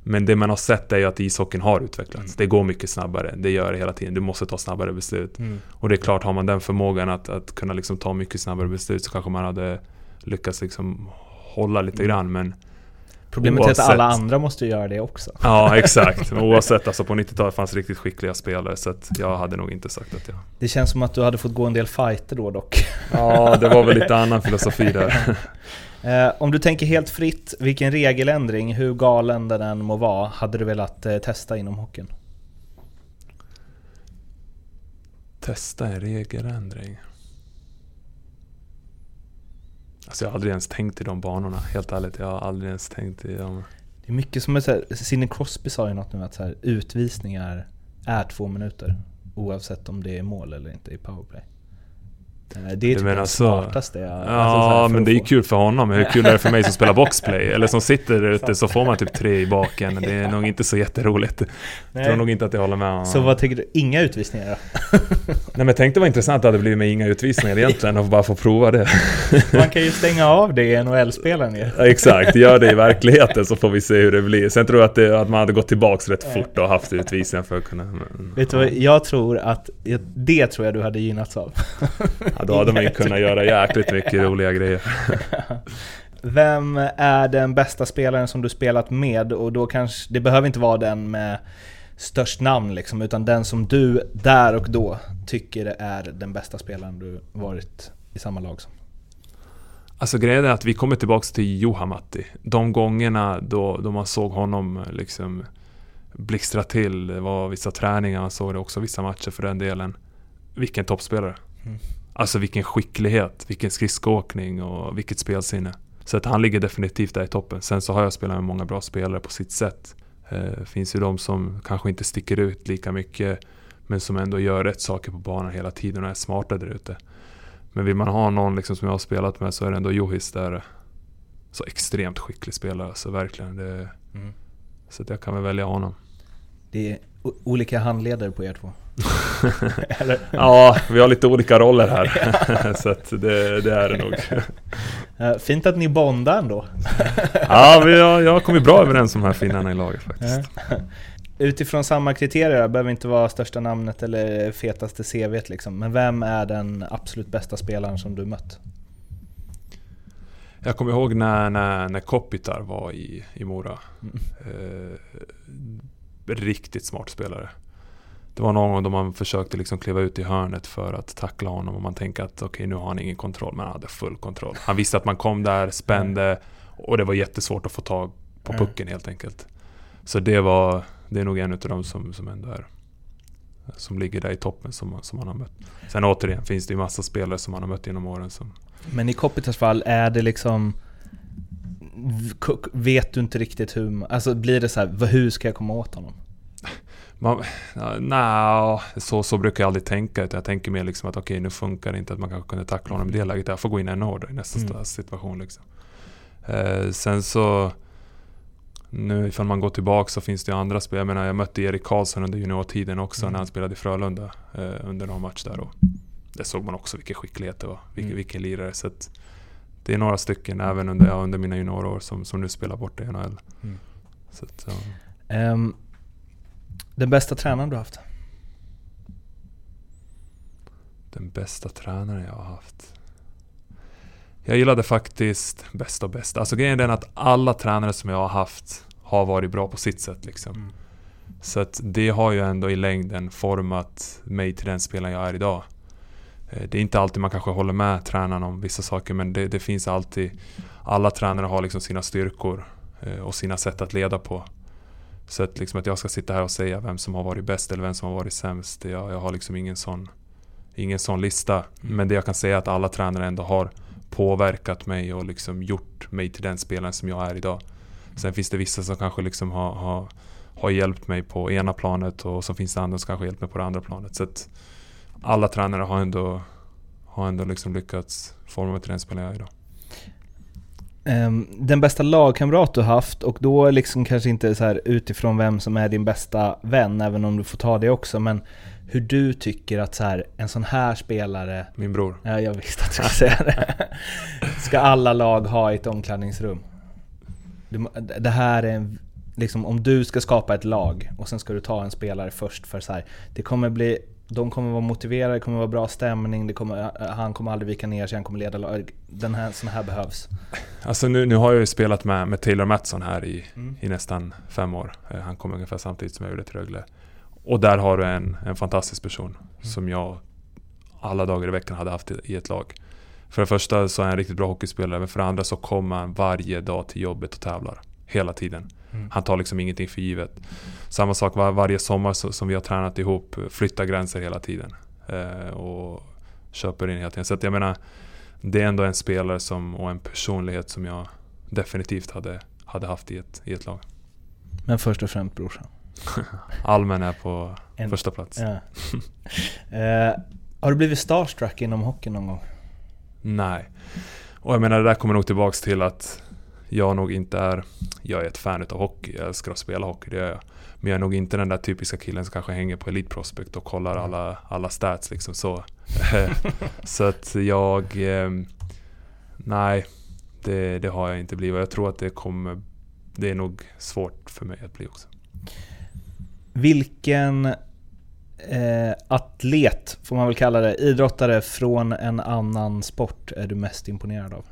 Men det man har sett är ju att ishockeyn har utvecklats. Det går mycket snabbare. Det gör det hela tiden. Du måste ta snabbare beslut. Och det är klart, har man den förmågan att, att kunna liksom ta mycket snabbare beslut så kanske man hade lyckats liksom hålla lite grann. Men Problemet är att Oavsett. alla andra måste göra det också. ja, exakt. Men oavsett, alltså på 90-talet fanns riktigt skickliga spelare. Så att jag hade nog inte sagt att jag... Det känns som att du hade fått gå en del fighter då dock. Ja, det var väl lite annan filosofi där. Eh, om du tänker helt fritt, vilken regeländring, hur galen den än må vara, hade du velat eh, testa inom hockeyn? Testa en regeländring. Alltså jag har aldrig ens tänkt i de banorna, helt ärligt. Jag har aldrig ens tänkt i de... Det är mycket som är så här, Sidney Crosby sa ju något nu att så här, utvisningar är två minuter. Oavsett om det är mål eller inte i powerplay. Eh, Det är typ menar det smartaste. Ja, alltså men det är ju kul för honom. Hur kul är det för mig som spelar boxplay? Eller som sitter där ute så får man typ tre i baken. Det är nog inte så jätteroligt. Nej. tror nog inte att jag håller med honom. Så vad tycker du? Inga utvisningar då? Nej men jag tänkte vad intressant det hade blivit med inga utvisningar egentligen och bara få prova det. Man kan ju stänga av det i NHL-spelen ju. Ja, Exakt, gör det i verkligheten så får vi se hur det blir. Sen tror jag att, det, att man hade gått tillbaks rätt fort och haft utvisningar för att kunna... Men, Vet du vad, jag tror att det tror jag du hade gynnats av. ja, då hade man ju kunnat göra jäkligt mycket roliga grejer. Vem är den bästa spelaren som du spelat med? Och då kanske, det behöver inte vara den med störst namn liksom, utan den som du där och då tycker är den bästa spelaren du varit i samma lag som. Alltså grejen är att vi kommer tillbaks till Juha-Matti. De gångerna då, då man såg honom liksom blixtra till. Det var vissa träningar, man såg det också vissa matcher för den delen. Vilken toppspelare. Mm. Alltså vilken skicklighet, vilken skridskoåkning och vilket spelsinne. Så att han ligger definitivt där i toppen. Sen så har jag spelat med många bra spelare på sitt sätt. Eh, finns ju de som kanske inte sticker ut lika mycket men som ändå gör rätt saker på banan hela tiden och är smarta där ute. Men vill man ha någon liksom som jag har spelat med så är det ändå Johis där. Så extremt skicklig spelare, så verkligen. Det, Mm. Så att jag kan väl välja honom. Det är olika handledare på er två. Ja, vi har lite olika roller här. så det, det är det nog. Fint att ni bondar ändå. Ja, vi har, jag har kommit bra överens om de här finnarna i laget faktiskt. Utifrån samma kriterier, behöver inte vara största namnet eller fetaste CVt liksom. Men vem är den absolut bästa spelaren som du mött? Jag kommer ihåg när, när, när Kopitar var i, i Mora. Mm. Eh, riktigt smart spelare. Det var någon gång då man försökte liksom kliva ut i hörnet för att tackla honom och man tänker att okej okay, nu har han ingen kontroll, men han hade full kontroll. Han visste att man kom där, spände och det var jättesvårt att få tag på pucken helt enkelt. Så det var, det är nog en av dem som, som ändå är som ligger där i toppen som, som man har mött. Sen återigen finns det ju massa spelare som man har mött genom åren som... Men i Kopitas fall, är det liksom... Vet du inte riktigt hur... Alltså blir det så här, hur ska jag komma åt honom? Man, nej, så, så brukar jag aldrig tänka. Utan jag tänker mer liksom att okej, okay, nu funkar det inte att man kanske kunde tackla honom i det läget. Jag får gå in ännu hårdare i nästa mm. situation. Liksom. Eh, sen så... Nu ifall man går tillbaka så finns det ju andra spel. Jag menar, jag mötte Erik Karlsson under juniortiden också mm. när han spelade i Frölunda eh, under någon match där. Och det såg man också vilken skicklighet det var. Vilken, mm. vilken lirare. Så det är några stycken även under, ja, under mina juniorår som, som nu spelar bort i NHL. Mm. Så att, ja. um, den bästa tränaren du har haft? Den bästa tränaren jag har haft? Jag gillade faktiskt bästa och bästa. Alltså grejen är den att alla tränare som jag har haft har varit bra på sitt sätt. Liksom. Mm. Så att det har ju ändå i längden format mig till den spelaren jag är idag. Eh, det är inte alltid man kanske håller med tränaren om vissa saker men det, det finns alltid Alla tränare har liksom sina styrkor eh, och sina sätt att leda på. Så att, liksom att jag ska sitta här och säga vem som har varit bäst eller vem som har varit sämst. Jag, jag har liksom ingen sån, ingen sån lista. Mm. Men det jag kan säga är att alla tränare ändå har påverkat mig och liksom gjort mig till den spelaren som jag är idag. Sen finns det vissa som kanske liksom har, har, har hjälpt mig på ena planet och så finns det andra som kanske har hjälpt mig på det andra planet. Så att alla tränare har ändå, har ändå liksom lyckats forma mig till den spelaren jag är idag. Ehm, den bästa lagkamrat du haft och då liksom kanske inte så här utifrån vem som är din bästa vän, även om du får ta det också, men hur du tycker att så här, en sån här spelare... Min bror. Ja, jag visste att du skulle säga det. Ska alla lag ha i ett omklädningsrum? Det här är en, liksom om du ska skapa ett lag och sen ska du ta en spelare först för så här, det kommer bli de kommer vara motiverade, det kommer vara bra stämning, kommer, han kommer aldrig vika ner sig, han kommer leda lag. Den här, sån här behövs. Alltså nu, nu har jag ju spelat med, med Taylor Mattsson här i, mm. i nästan fem år. Eh, han kom ungefär samtidigt som jag gjorde till Rögle. Och där har du en, en fantastisk person mm. som jag alla dagar i veckan hade haft i ett lag. För det första så är han en riktigt bra hockeyspelare, men för det andra så kommer han varje dag till jobbet och tävlar. Hela tiden. Mm. Han tar liksom ingenting för givet. Samma sak var, varje sommar så, som vi har tränat ihop, flyttar gränser hela tiden. Eh, och köper in hela tiden. Så att jag menar, det är ändå en spelare som, och en personlighet som jag definitivt hade, hade haft i ett, i ett lag. Men först och främst brorsan? Almen är på en, första plats. Ja. eh, har du blivit starstruck inom hockey någon gång? Nej. Och jag menar det där kommer nog tillbaks till att jag nog inte är... Jag är ett fan utav hockey, jag älskar att spela hockey, det gör jag. Men jag är nog inte den där typiska killen som kanske hänger på Elite Prospect och kollar alla, alla stats liksom så. så att jag... Ehm, nej, det, det, har jag inte blivit. Jag tror att det kommer... Det är nog svårt för mig att bli också. Vilken eh, atlet, får man väl kalla det, idrottare från en annan sport är du mest imponerad av?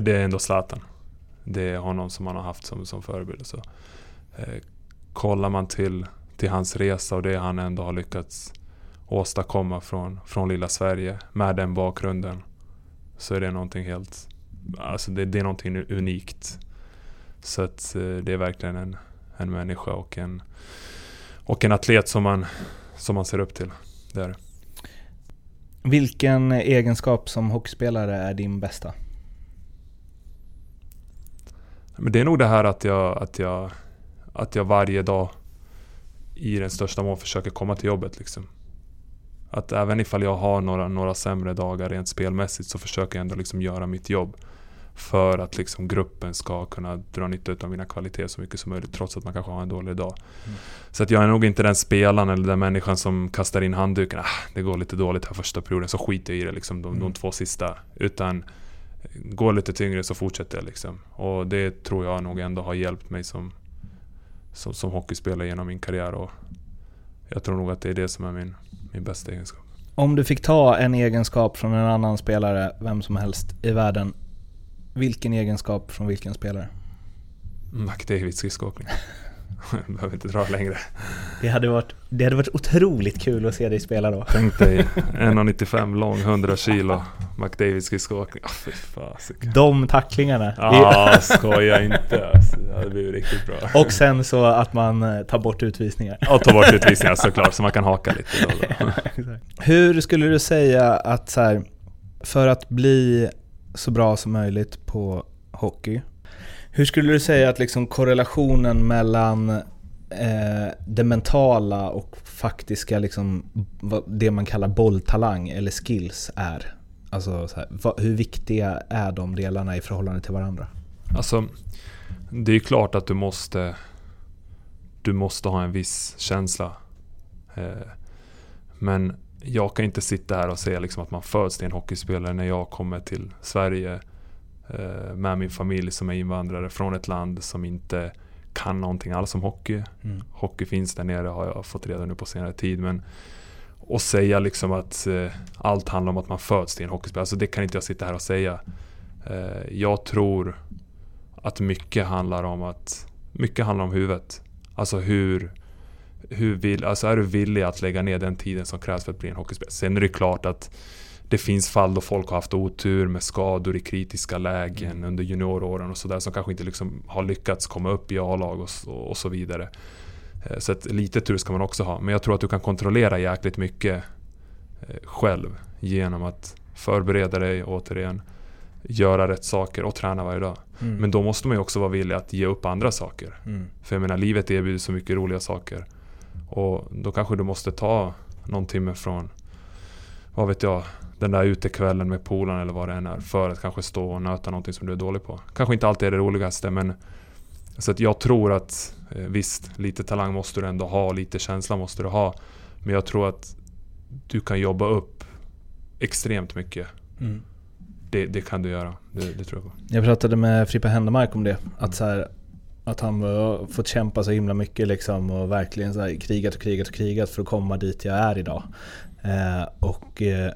Det är ändå Zlatan. Det är honom som man har haft som, som förebild. Så, eh, kollar man till, till hans resa och det han ändå har lyckats åstadkomma från, från lilla Sverige med den bakgrunden så är det någonting helt... Alltså det, det är någonting unikt. Så att eh, det är verkligen en, en människa och en, och en atlet som man, som man ser upp till. Det är. Vilken egenskap som hockeyspelare är din bästa? Men det är nog det här att jag, att jag, att jag varje dag i den största mån försöker komma till jobbet. Liksom. Att även ifall jag har några, några sämre dagar rent spelmässigt så försöker jag ändå liksom göra mitt jobb. För att liksom gruppen ska kunna dra nytta av mina kvaliteter så mycket som möjligt trots att man kanske har en dålig dag. Mm. Så att jag är nog inte den spelaren eller den människan som kastar in handduken. Ah, det går lite dåligt här första perioden så skiter jag i det liksom, de, mm. de två sista. Utan går lite tyngre så fortsätter jag liksom. Och det tror jag nog ändå har hjälpt mig som, som, som hockeyspelare genom min karriär. Och jag tror nog att det är det som är min, min bästa egenskap. Om du fick ta en egenskap från en annan spelare, vem som helst i världen, vilken egenskap från vilken spelare? McDavid skridskoåkning. Behöver inte dra längre. Det hade, varit, det hade varit otroligt kul att se dig spela då. Tänk dig 1,95 lång, 100 kilo. McDavids skridskoåkning. Ah, fasiken. De tacklingarna. Ja, skoja inte. Alltså, det hade blivit riktigt bra. Och sen så att man eh, tar bort utvisningar. Och ta bort utvisningar såklart, så man kan haka lite. Då då. Hur skulle du säga att så här, för att bli så bra som möjligt på hockey, hur skulle du säga att liksom korrelationen mellan eh, det mentala och faktiska, liksom, det man kallar bolltalang eller skills är? Alltså så här, vad, hur viktiga är de delarna i förhållande till varandra? Alltså, det är klart att du måste Du måste ha en viss känsla. Eh, men jag kan inte sitta här och säga liksom att man föds till en hockeyspelare när jag kommer till Sverige med min familj som är invandrare från ett land som inte kan någonting alls om hockey. Mm. Hockey finns där nere har jag fått reda nu på senare tid. Men och säga liksom att eh, allt handlar om att man föds till en hockeyspelare. Alltså det kan inte jag sitta här och säga. Eh, jag tror att mycket handlar om att mycket handlar om huvudet. Alltså hur, hur vill, alltså är du villig att lägga ner den tiden som krävs för att bli en hockeyspelare? Sen är det klart att det finns fall då folk har haft otur med skador i kritiska lägen under junioråren och sådär som kanske inte liksom har lyckats komma upp i A-lag och, och så vidare. Eh, Så att lite tur ska man också ha. Men jag tror att du kan kontrollera jäkligt mycket eh, själv genom att förbereda dig återigen, göra rätt saker och träna varje dag. Mm. Men då måste man ju också vara villig att ge upp andra saker. Mm. För jag menar, livet erbjuder så mycket roliga saker. Och då kanske du måste ta någon timme från, vad vet jag, den där utekvällen med polarna eller vad det än är. För att kanske stå och nöta någonting som du är dålig på. Kanske inte alltid är det roligaste men så att jag tror att eh, visst, lite talang måste du ändå ha, lite känsla måste du ha. Men jag tror att du kan jobba upp extremt mycket. Mm. Det, det kan du göra, det, det tror jag på. Jag pratade med Frippe Händemark om det. Att, så här, att han har fått kämpa så himla mycket liksom och verkligen så här, krigat och krigat och krigat för att komma dit jag är idag. Eh, och eh,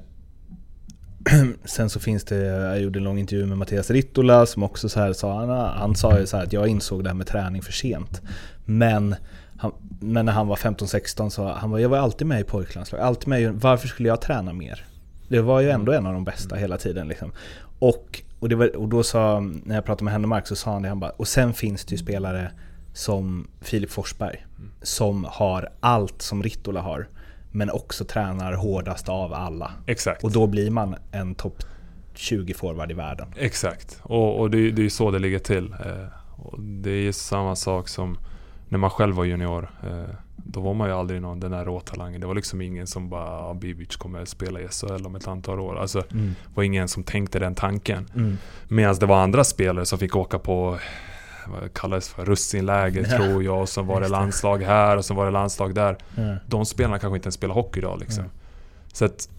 sen så finns det, jag gjorde en lång intervju med Mattias Rittola som också så här sa, han, han sa ju så här att jag insåg det här med träning för sent. Men, han, men när han var 15-16 så han var jag var alltid med i pojklandslaget, alltid med varför skulle jag träna mer? Det var ju ändå en av de bästa hela tiden liksom. Och, och, var, och då sa, när jag pratade med Hennemark så sa han det, han bara, och sen finns det ju spelare som Filip Forsberg, som har allt som Rittola har, men också tränar hårdast av alla. Exakt. Och då blir man en topp 20 forward i världen. Exakt, och, och det, det är så det ligger till. Eh, och det är samma sak som när man själv var junior. Eh, då var man ju aldrig någon, den där råtalangen. Det var liksom ingen som bara ah, Bibic kommer att spela i SHL om ett antal år. Alltså, det var ingen som tänkte den tanken. Mm. Medan det var andra spelare som fick åka på vad kallades för russinläger Ja. tror jag. Och så var det landslag här och så var det landslag där. Ja. De spelarna kanske inte ens spelar hockey idag liksom. Mm. Så att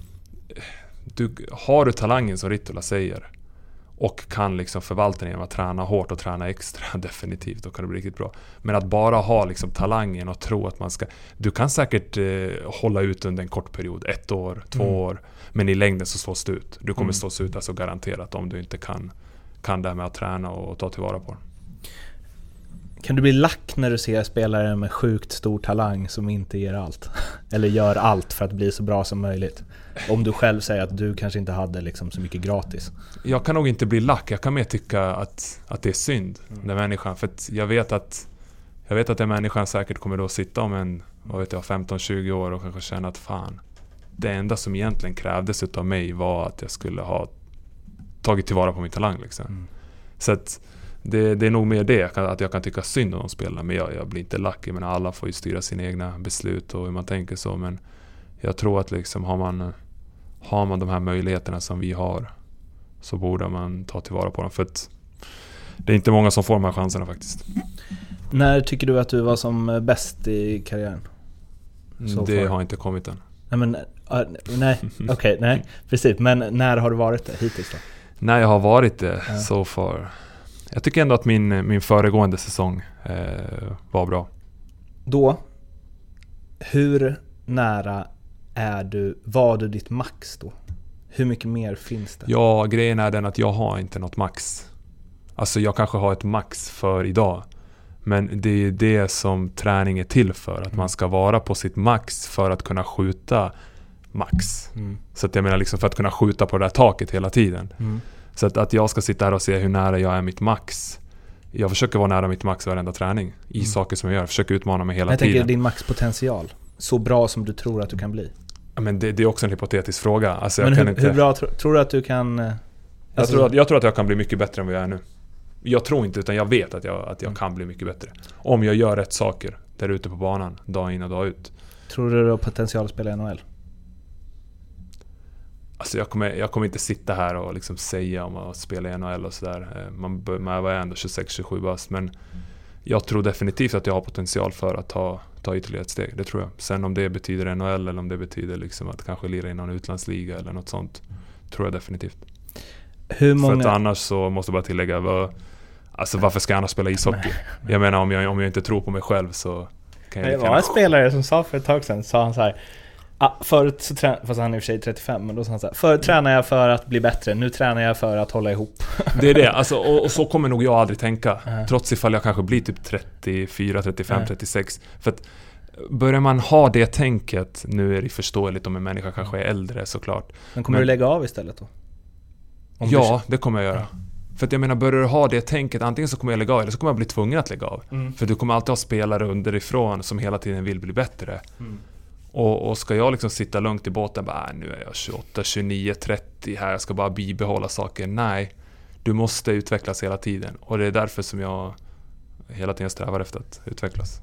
du, har du talangen som Rittola säger och kan liksom förvalta den genom att träna hårt och träna extra, definitivt, då kan det bli riktigt bra. Men att bara ha liksom talangen och tro att man ska... Du kan säkert eh, hålla ut under en kort period, ett år, två Mm. år. Men i längden så slås du ut. Du kommer Mm. slås ut alltså garanterat om du inte kan, kan det här med att träna och ta tillvara på det. Kan du bli lack när du ser spelare med sjukt stor talang som inte ger allt? Eller gör allt för att bli så bra som möjligt? Om du själv säger att du kanske inte hade liksom så mycket gratis. Jag kan nog inte bli lack. Jag kan mer tycka att, att det är synd, den människan. För jag vet att jag vet att den människan säkert kommer då sitta om en, vad vet jag, 15-20 år och kanske känna att fan, det enda som egentligen krävdes utav mig var att jag skulle ha tagit tillvara på min talang liksom. Mm. Så att det, det är nog mer det, att jag kan tycka synd om de spelarna. Men jag, jag blir inte lack. Jag menar, alla får ju styra sina egna beslut och hur man tänker så. Men jag tror att liksom har man, har man de här möjligheterna som vi har så borde man ta tillvara på dem. För att det är inte många som får de här chanserna faktiskt. När tycker du att du var som bäst i karriären? Så det far. har inte kommit än. Nej men, nej, okej, nej, precis. Men när har du varit det hittills då? När jag har varit det Ja. så far. Jag tycker ändå att min, min föregående säsong eh, var bra. Då, hur nära är du, var du ditt max då? Hur mycket mer finns det? Ja, grejen är den att jag har inte något max. Alltså jag kanske har ett max för idag. Men det är det som träning är till för. Att Mm. man ska vara på sitt max för att kunna skjuta max. Mm. Så att jag menar liksom för att kunna skjuta på det där taket hela tiden. Mm. Så att, att jag ska sitta här och se hur nära jag är mitt max. Jag försöker vara nära mitt max varenda träning. I Mm. saker som jag gör. Jag försöker utmana mig hela Jag tiden. tänker din maxpotential. Så bra som du tror att du kan bli. Men det, det är också en hypotetisk fråga. Alltså, Men jag, hur, inte, hur bra tro, tror du att du kan... eh, jag, alltså- tror att, jag tror att jag kan bli mycket bättre än vad jag är nu. Jag tror inte, utan jag vet att jag, att jag Mm. kan bli mycket bättre. Om jag gör rätt saker där ute på banan, dag in och dag ut. Tror du du har potential att spela i NHL? Alltså jag kommer, jag kommer inte sitta här och liksom säga om att spela i NHL och sådär. Eh, Man, man var ändå 26-27 bast. Men jag tror definitivt att jag har potential för att ta, ta ytterligare ett steg. Det tror jag. Sen om det betyder NHL eller om det betyder liksom att kanske lira i någon utlandsliga eller något sånt. Tror jag definitivt. Hur För att många... annars så måste jag bara tillägga. Vad, alltså varför ska jag annars spela ishockey? Jag menar om jag, om jag inte tror på mig själv så kan jag Det var en spelare som sa för ett tag sedan, sa han så här. Ah, förut så trä- fast han är i och för sig 35, men då sa han så här. Förut tränade jag för att bli bättre, nu tränar jag för att hålla ihop. Det är det, alltså, och, och så kommer nog jag aldrig tänka. Nej. Trots ifall jag kanske blir typ 34, 35, Nej. 36. För att börjar man ha det tänket, nu är det förståeligt om en människa kanske är äldre såklart. Men kommer Men- du lägga av istället då? Om ja, det kommer jag göra. För att jag menar, börjar du ha det tänket, antingen så kommer jag lägga av eller så kommer jag bli tvungen att lägga av. Mm. För du kommer alltid ha spelare underifrån som hela tiden vill bli bättre. Mm. Och, och ska jag liksom sitta lugnt i båten, bara "Äh, nu är jag 28, 29, 30 här, jag ska bara bibehålla saker. Nej, du måste utvecklas hela tiden. Och det är därför som jag hela tiden strävar efter att utvecklas.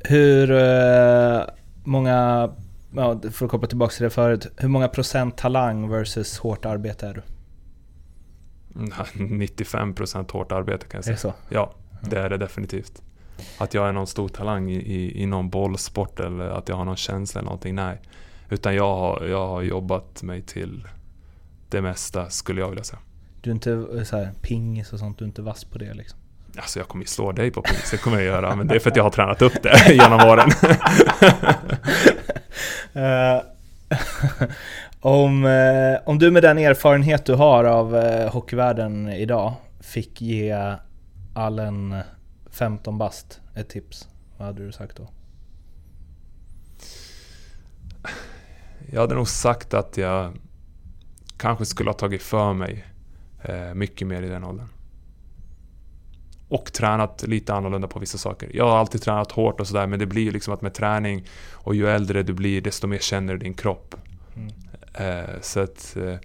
Hur eh, många, ja, för att koppla tillbaka till det förut, hur många procent talang versus hårt arbete är du? Mm, 95% hårt arbete kan jag Är det säga. så? Ja, det är det definitivt. Att jag är någon stor talang i, i, i någon bollsport eller att jag har någon känsla eller någonting, nej. Utan jag har, jag har jobbat mig till det mesta, skulle jag vilja säga. Du är inte eh, så här, pingis och sånt, du är inte vass på det liksom? Alltså jag kommer ju slå dig på pingis, det kommer jag göra. Men det är för att jag har tränat upp det genom åren. Eh, om, eh, om du med den erfarenhet du har av hockeyvärlden idag fick ge Allen 15 bast ett tips, vad hade du sagt då? Jag hade nog sagt att jag kanske skulle ha tagit för mig eh, mycket mer i den åldern. Och tränat lite annorlunda på vissa saker. Jag har alltid tränat hårt och sådär men det blir ju liksom att med träning och ju äldre du blir desto mer känner du din kropp. Mm. Eh, så att eh,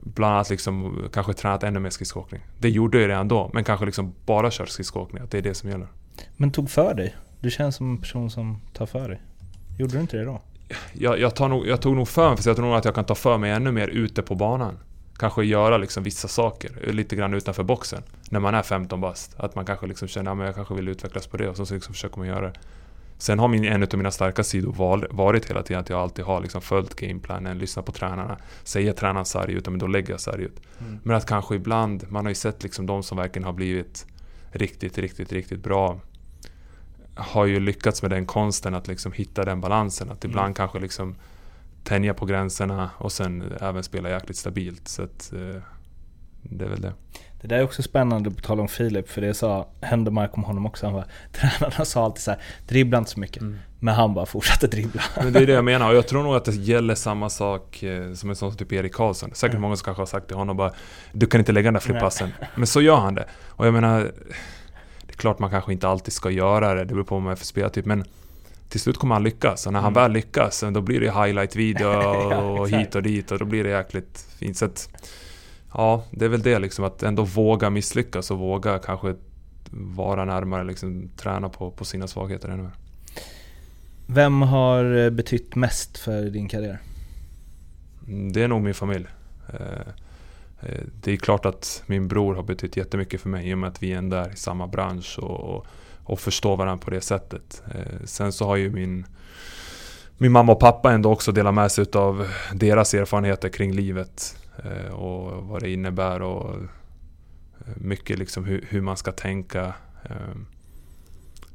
bland annat liksom kanske tränat ännu mer skridskoåkning. Det gjorde jag redan då men kanske liksom bara kört skridskoåkning, att det är det som gäller. Men tog för dig? Du känns som en person som tar för dig. Gjorde du inte det då? jag, jag, nog, jag tog nog för mig, för jag tror nog att jag kan ta för mig ännu mer ute på banan. Kanske göra liksom vissa saker, lite grann utanför boxen. När man är 15 bast. Att man kanske liksom känner att jag kanske vill utvecklas på det och så liksom försöker man göra det. Sen har min, en av mina starka sidor varit hela tiden att jag alltid har liksom följt gameplanen, lyssnat på tränarna. Säger tränaren sarg ut, men då lägger jag sarg ut. Men att kanske ibland, man har ju sett liksom de som verkligen har blivit riktigt, riktigt, riktigt bra har ju lyckats med den konsten att liksom hitta den balansen. Att ibland kanske liksom tänja på gränserna och sen även spela jäkligt stabilt. Så att, eh, det är väl det. Det där är också spännande på tal om Filip, för det sa Händemark om honom också. Han var, tränarna sa alltid så här, dribbla inte så mycket. Men han bara fortsatte dribbla. Men det är det jag menar och jag tror nog att det gäller samma sak eh, som en sån som typ Erik Karlsson. Säkert många som kanske har sagt till honom bara Du kan inte lägga den där flippassen. Men så gör han det. Och jag menar Det är klart man kanske inte alltid ska göra det, det beror på vad man är för spelartyp. Men till slut kommer han lyckas. Och när han väl lyckas, då blir det highlight-video och exakt. hit och dit och då blir det jäkligt fint. Så att, ja, det är väl det liksom att ändå våga misslyckas och våga kanske vara närmare, liksom träna på, på sina svagheter ännu mer. Vem har eh, betytt mest för din karriär? Mm, Det är nog min familj. Eh, eh, Det är klart att min bror har betytt jättemycket för mig i och med att vi är där i samma bransch och, och, och förstår varandra på det sättet. Sen så har ju min, min mamma och pappa ändå också delat med sig av deras erfarenheter kring livet och vad det innebär och eh, mycket liksom hur, hur man ska tänka. Eh,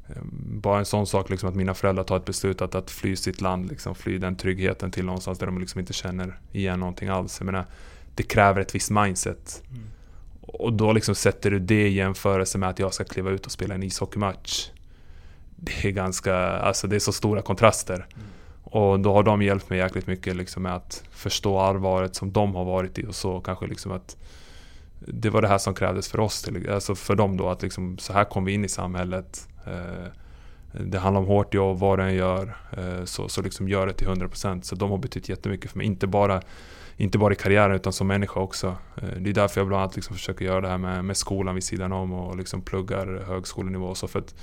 eh, Bara en sån sak liksom att mina föräldrar tar ett beslut att, att fly sitt land, liksom fly den tryggheten till någonstans där de liksom inte känner igen någonting alls. Jag menar, det kräver ett visst mindset. Och då liksom sätter du det i jämförelse med att jag ska kliva ut och spela en ishockeymatch. Det är ganska, alltså det är så stora kontraster. Och då har de hjälpt mig jäkligt mycket liksom med att förstå allvaret som de har varit i och så kanske liksom att det var det här som krävdes för oss, till, alltså för dem då att liksom så här kom vi in i samhället. Eh, det handlar om hårt jobb, vad du än gör, eh, så, så liksom gör det till 100%. Så de har betytt jättemycket för mig, inte bara, inte bara i karriären utan som människa också. Eh, det är därför jag bland annat liksom försöker göra det här med, med skolan vid sidan om och liksom pluggar högskolenivå och så. För att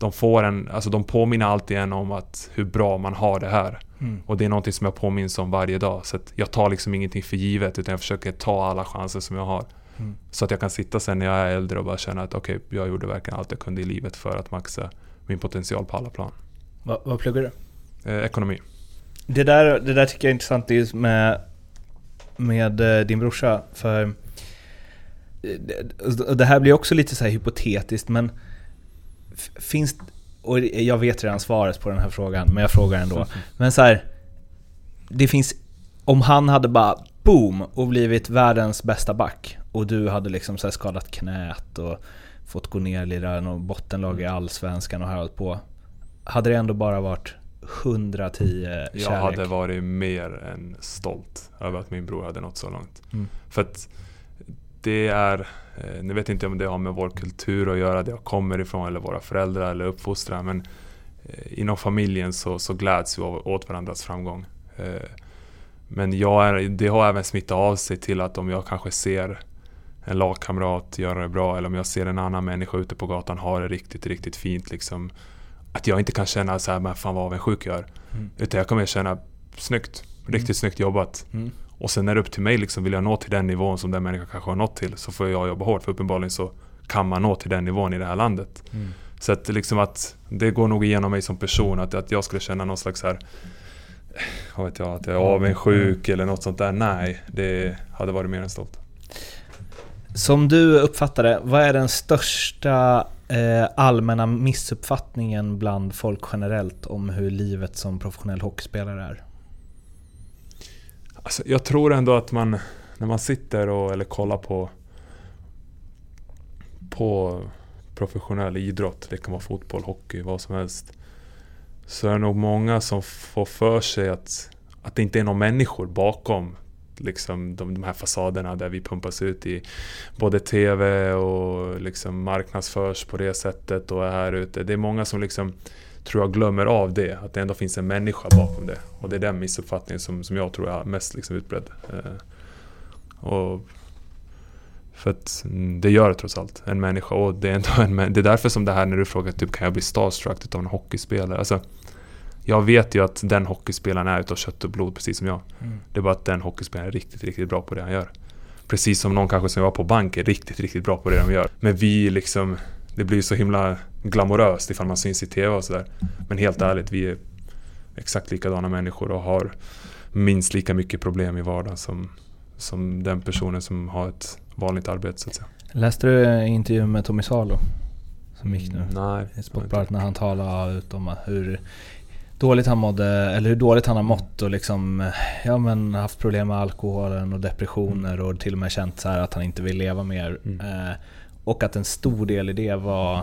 de, får en, alltså de påminner alltid en om att hur bra man har det här. Mm. Och det är någonting som jag påminns om varje dag. Så att jag tar liksom ingenting för givet utan jag försöker ta alla chanser som jag har. Mm. Så att jag kan sitta sen när jag är äldre och bara känna att okej, okay, jag gjorde verkligen allt jag kunde i livet för att maxa min potential på alla plan. Va, vad pluggar du? Eh, ekonomi. Det där, det där tycker jag är intressant just med, med eh, din brorsa. För eh, det här blir också lite så här hypotetiskt men finns och jag vet redan svaret på den här frågan, men jag frågar ändå. Men så här, det finns, om han hade bara boom och blivit världens bästa back och du hade liksom så skadat knät och fått gå ner lira något bottenlag i Allsvenskan och hållit på. Hade det ändå bara varit 110 kärlek? Jag hade varit mer än stolt över att min bror hade nått så långt. Mm. För att det är, nu vet inte om det har med vår kultur att göra, det jag kommer ifrån eller våra föräldrar eller uppfostran. Men eh, inom familjen så, så gläds vi åt varandras framgång. Eh, men jag är, det har även smittat av sig till att om jag kanske ser en lagkamrat göra det bra eller om jag ser en annan människa ute på gatan ha det riktigt, riktigt fint. Liksom, att jag inte kan känna så här, men fan vad avundsjuk jag är. Mm. Utan jag kommer känna, snyggt, riktigt snyggt jobbat. Mm. Och sen är det upp till mig, liksom, vill jag nå till den nivån som den människan kanske har nått till så får jag jobba hårt. För uppenbarligen så kan man nå till den nivån i det här landet. Mm. Så att, liksom att det går nog igenom mig som person att, att jag skulle känna någon slags här vad vet jag, att jag är avundsjuk eller något sånt där. Nej, det hade varit mer än stolt. Som du uppfattar det, vad är den största eh, allmänna missuppfattningen bland folk generellt om hur livet som professionell hockeyspelare är? Alltså, jag tror ändå att man, när man sitter och, eller kollar på, på professionell idrott, det kan vara fotboll, hockey, vad som helst. Så är det nog många som får för sig att, att det inte är några människor bakom liksom de, de här fasaderna där vi pumpas ut i både TV och liksom marknadsförs på det sättet och är här ute. Det är många som liksom tror jag glömmer av det, att det ändå finns en människa bakom det. Och det är den missuppfattningen som, som jag tror är mest liksom utbredd. Eh, och för att mm, det gör det trots allt, en människa. Och det är, ändå en, det är därför som det här när du frågar typ kan jag bli starstruck av en hockeyspelare? Alltså, jag vet ju att den hockeyspelaren är utav kött och blod precis som jag. Mm. Det är bara att den hockeyspelaren är riktigt, riktigt bra på det han gör. Precis som någon kanske som var på bank är riktigt, riktigt bra på det de gör. Men vi liksom, det blir så himla glamoröst ifall man syns i TV och sådär. Men helt ärligt, vi är exakt likadana människor och har minst lika mycket problem i vardagen som, som den personen som har ett vanligt arbete så att säga. Läste du intervjun med Tommy Salo? Som gick nu? Nej. Sportbladet när han talade ut om hur dåligt han mådde, eller hur dåligt han har mått och liksom, ja men haft problem med alkoholen och depressioner och till och med känt så att han inte vill leva mer. Mm. Eh, och att en stor del i det var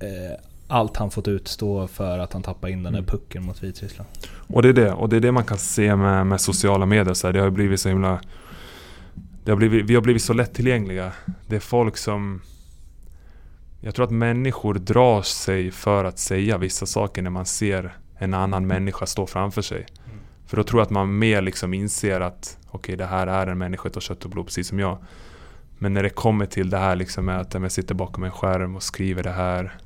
eh, allt han fått utstå för att han tappade in den där Mm. pucken mot Vitryssland. Och det är det, och det är det man kan se med, med sociala medier. Så här, det har blivit så himla... Det har blivit, vi har blivit så lättillgängliga. Det är folk som... Jag tror att människor drar sig för att säga vissa saker när man ser en annan människa stå framför sig. För då tror jag att man mer liksom inser att okej, okay, det här är en människa av kött och blod precis som jag. Men när det kommer till det här liksom med att jag sitter bakom en skärm och skriver det här.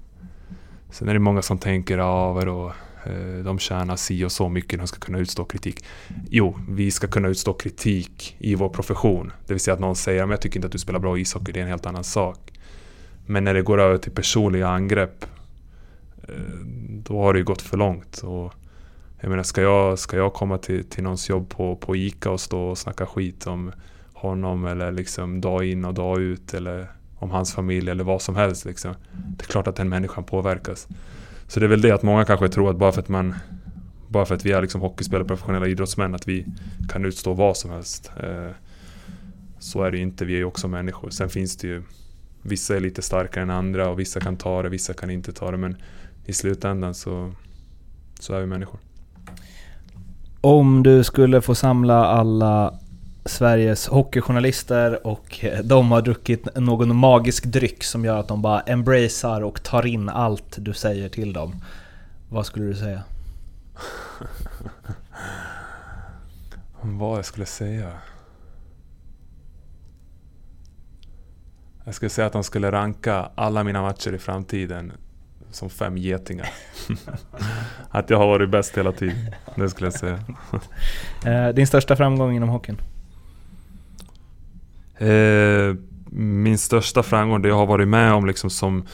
Sen är det många som tänker, ja vadå, eh, de tjänar si och så mycket, de ska kunna utstå kritik. Jo, vi ska kunna utstå kritik i vår profession. Det vill säga att någon säger, men jag tycker inte att du spelar bra ishockey, det är en helt annan sak. Men när det går över till personliga angrepp, eh, då har det ju gått för långt. Och jag menar, ska jag, ska jag komma till, till någons jobb på, på ICA och stå och snacka skit om honom eller liksom dag in och dag ut eller om hans familj eller vad som helst. Liksom. Det är klart att den människan påverkas. Så det är väl det att många kanske tror att bara för att man bara för att vi är liksom hockeyspelare, professionella idrottsmän, att vi kan utstå vad som helst. Eh, så är det ju inte, vi är ju också människor. Sen finns det ju Vissa är lite starkare än andra och vissa kan ta det, vissa kan inte ta det. Men i slutändan så, så är vi människor. Om du skulle få samla alla Sveriges hockeyjournalister och de har druckit någon magisk dryck som gör att de bara embracear och tar in allt du säger till dem. Vad skulle du säga? Vad jag skulle säga? Jag skulle säga att de skulle ranka alla mina matcher i framtiden som fem getingar. att jag har varit bäst hela tiden. Det skulle jag säga. Eh, Din största framgång inom hockeyn? Eh, min största framgång, det jag har varit med om liksom som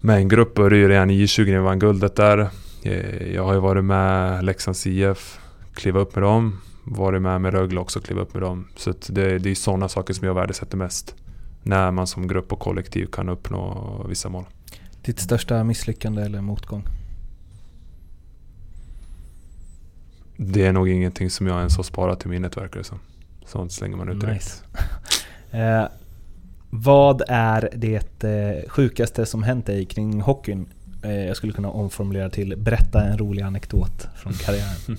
med en grupp började ju redan i J20 när vi vann guldet där. Eh, jag har ju varit med Leksands IF, kliva upp med dem. Varit med med Rögle också, kliva upp med dem. Så det, det är sådana saker som jag värdesätter mest. När man som grupp och kollektiv kan uppnå vissa mål. Ditt största misslyckande eller motgång? Det är nog ingenting som jag ens har sparat i minnet verkar det som. Sånt slänger man ut direkt. Nice. Eh, vad är det eh, sjukaste som hänt dig kring hockeyn? Eh, jag skulle kunna omformulera till berätta en rolig anekdot från karriären.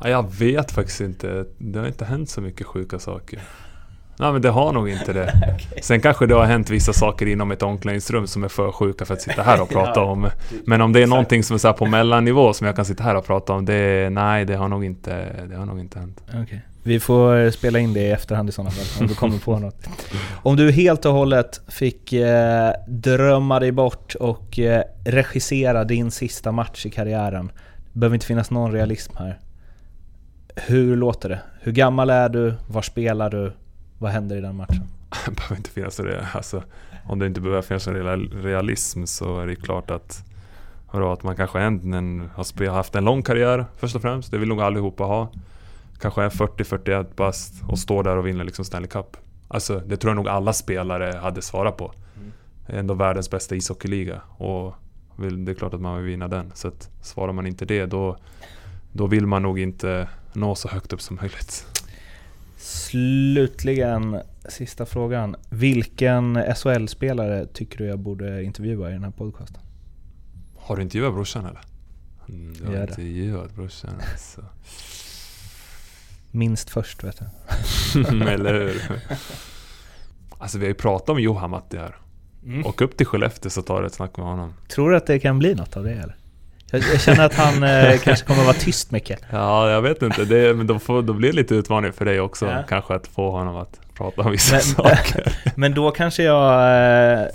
Ja, jag vet faktiskt inte. Det har inte hänt så mycket sjuka saker. Nej men det har nog inte det. Sen kanske det har hänt vissa saker inom ett omklädningsrum som är för sjuka för att sitta här och prata om. Men om det är någonting som är så här på mellannivå som jag kan sitta här och prata om, det, nej det har nog inte, det har nog inte hänt. Okej. Vi får spela in det i efterhand i sådana fall, om du kommer på något. Om du helt och hållet fick eh, drömma dig bort och eh, regissera din sista match i karriären. Det behöver inte finnas någon realism här. Hur låter det? Hur gammal är du? Var spelar du? Vad händer i den matchen? Det behöver inte finnas det. Alltså, om det inte behöver finnas en real- realism så är det klart att, vadå, att man kanske en, en, har haft en lång karriär först och främst. Det vill nog allihopa ha. Kanske är 40-41 bast och står där och vinner liksom Stanley Cup. Alltså, det tror jag nog alla spelare hade svarat på. Det är ändå världens bästa ishockeyliga och det är klart att man vill vinna den. Så att svarar man inte det då, då vill man nog inte nå så högt upp som möjligt. Slutligen, sista frågan. Vilken SHL-spelare tycker du jag borde intervjua i den här podcasten? Har du intervjuat brorsan eller? Mm, du har Gör det. intervjuat brorsan alltså. Minst först vet du. eller hur? Alltså vi har ju pratat om Johan Matti här. Mm. Och upp till Skellefteå så tar det ett snack med honom. Tror du att det kan bli något av det eller? Jag, jag känner att han eh, kanske kommer att vara tyst Mikael. Ja, jag vet inte. Det, men då, får, då blir det lite utmaning för dig också. Ja. Kanske att få honom att prata om vissa Men- saker. Men då kanske jag, eh,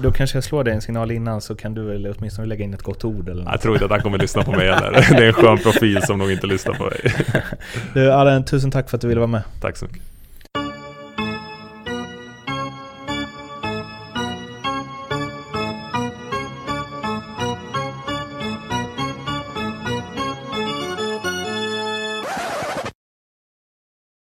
då kanske jag slår dig en signal innan så kan du väl åtminstone lägga in ett gott ord eller något. Jag tror inte att han kommer lyssna på mig heller. Det är en skön profil som nog inte lyssnar på dig. Du Allen, tusen tack för att du ville vara med. Tack så mycket.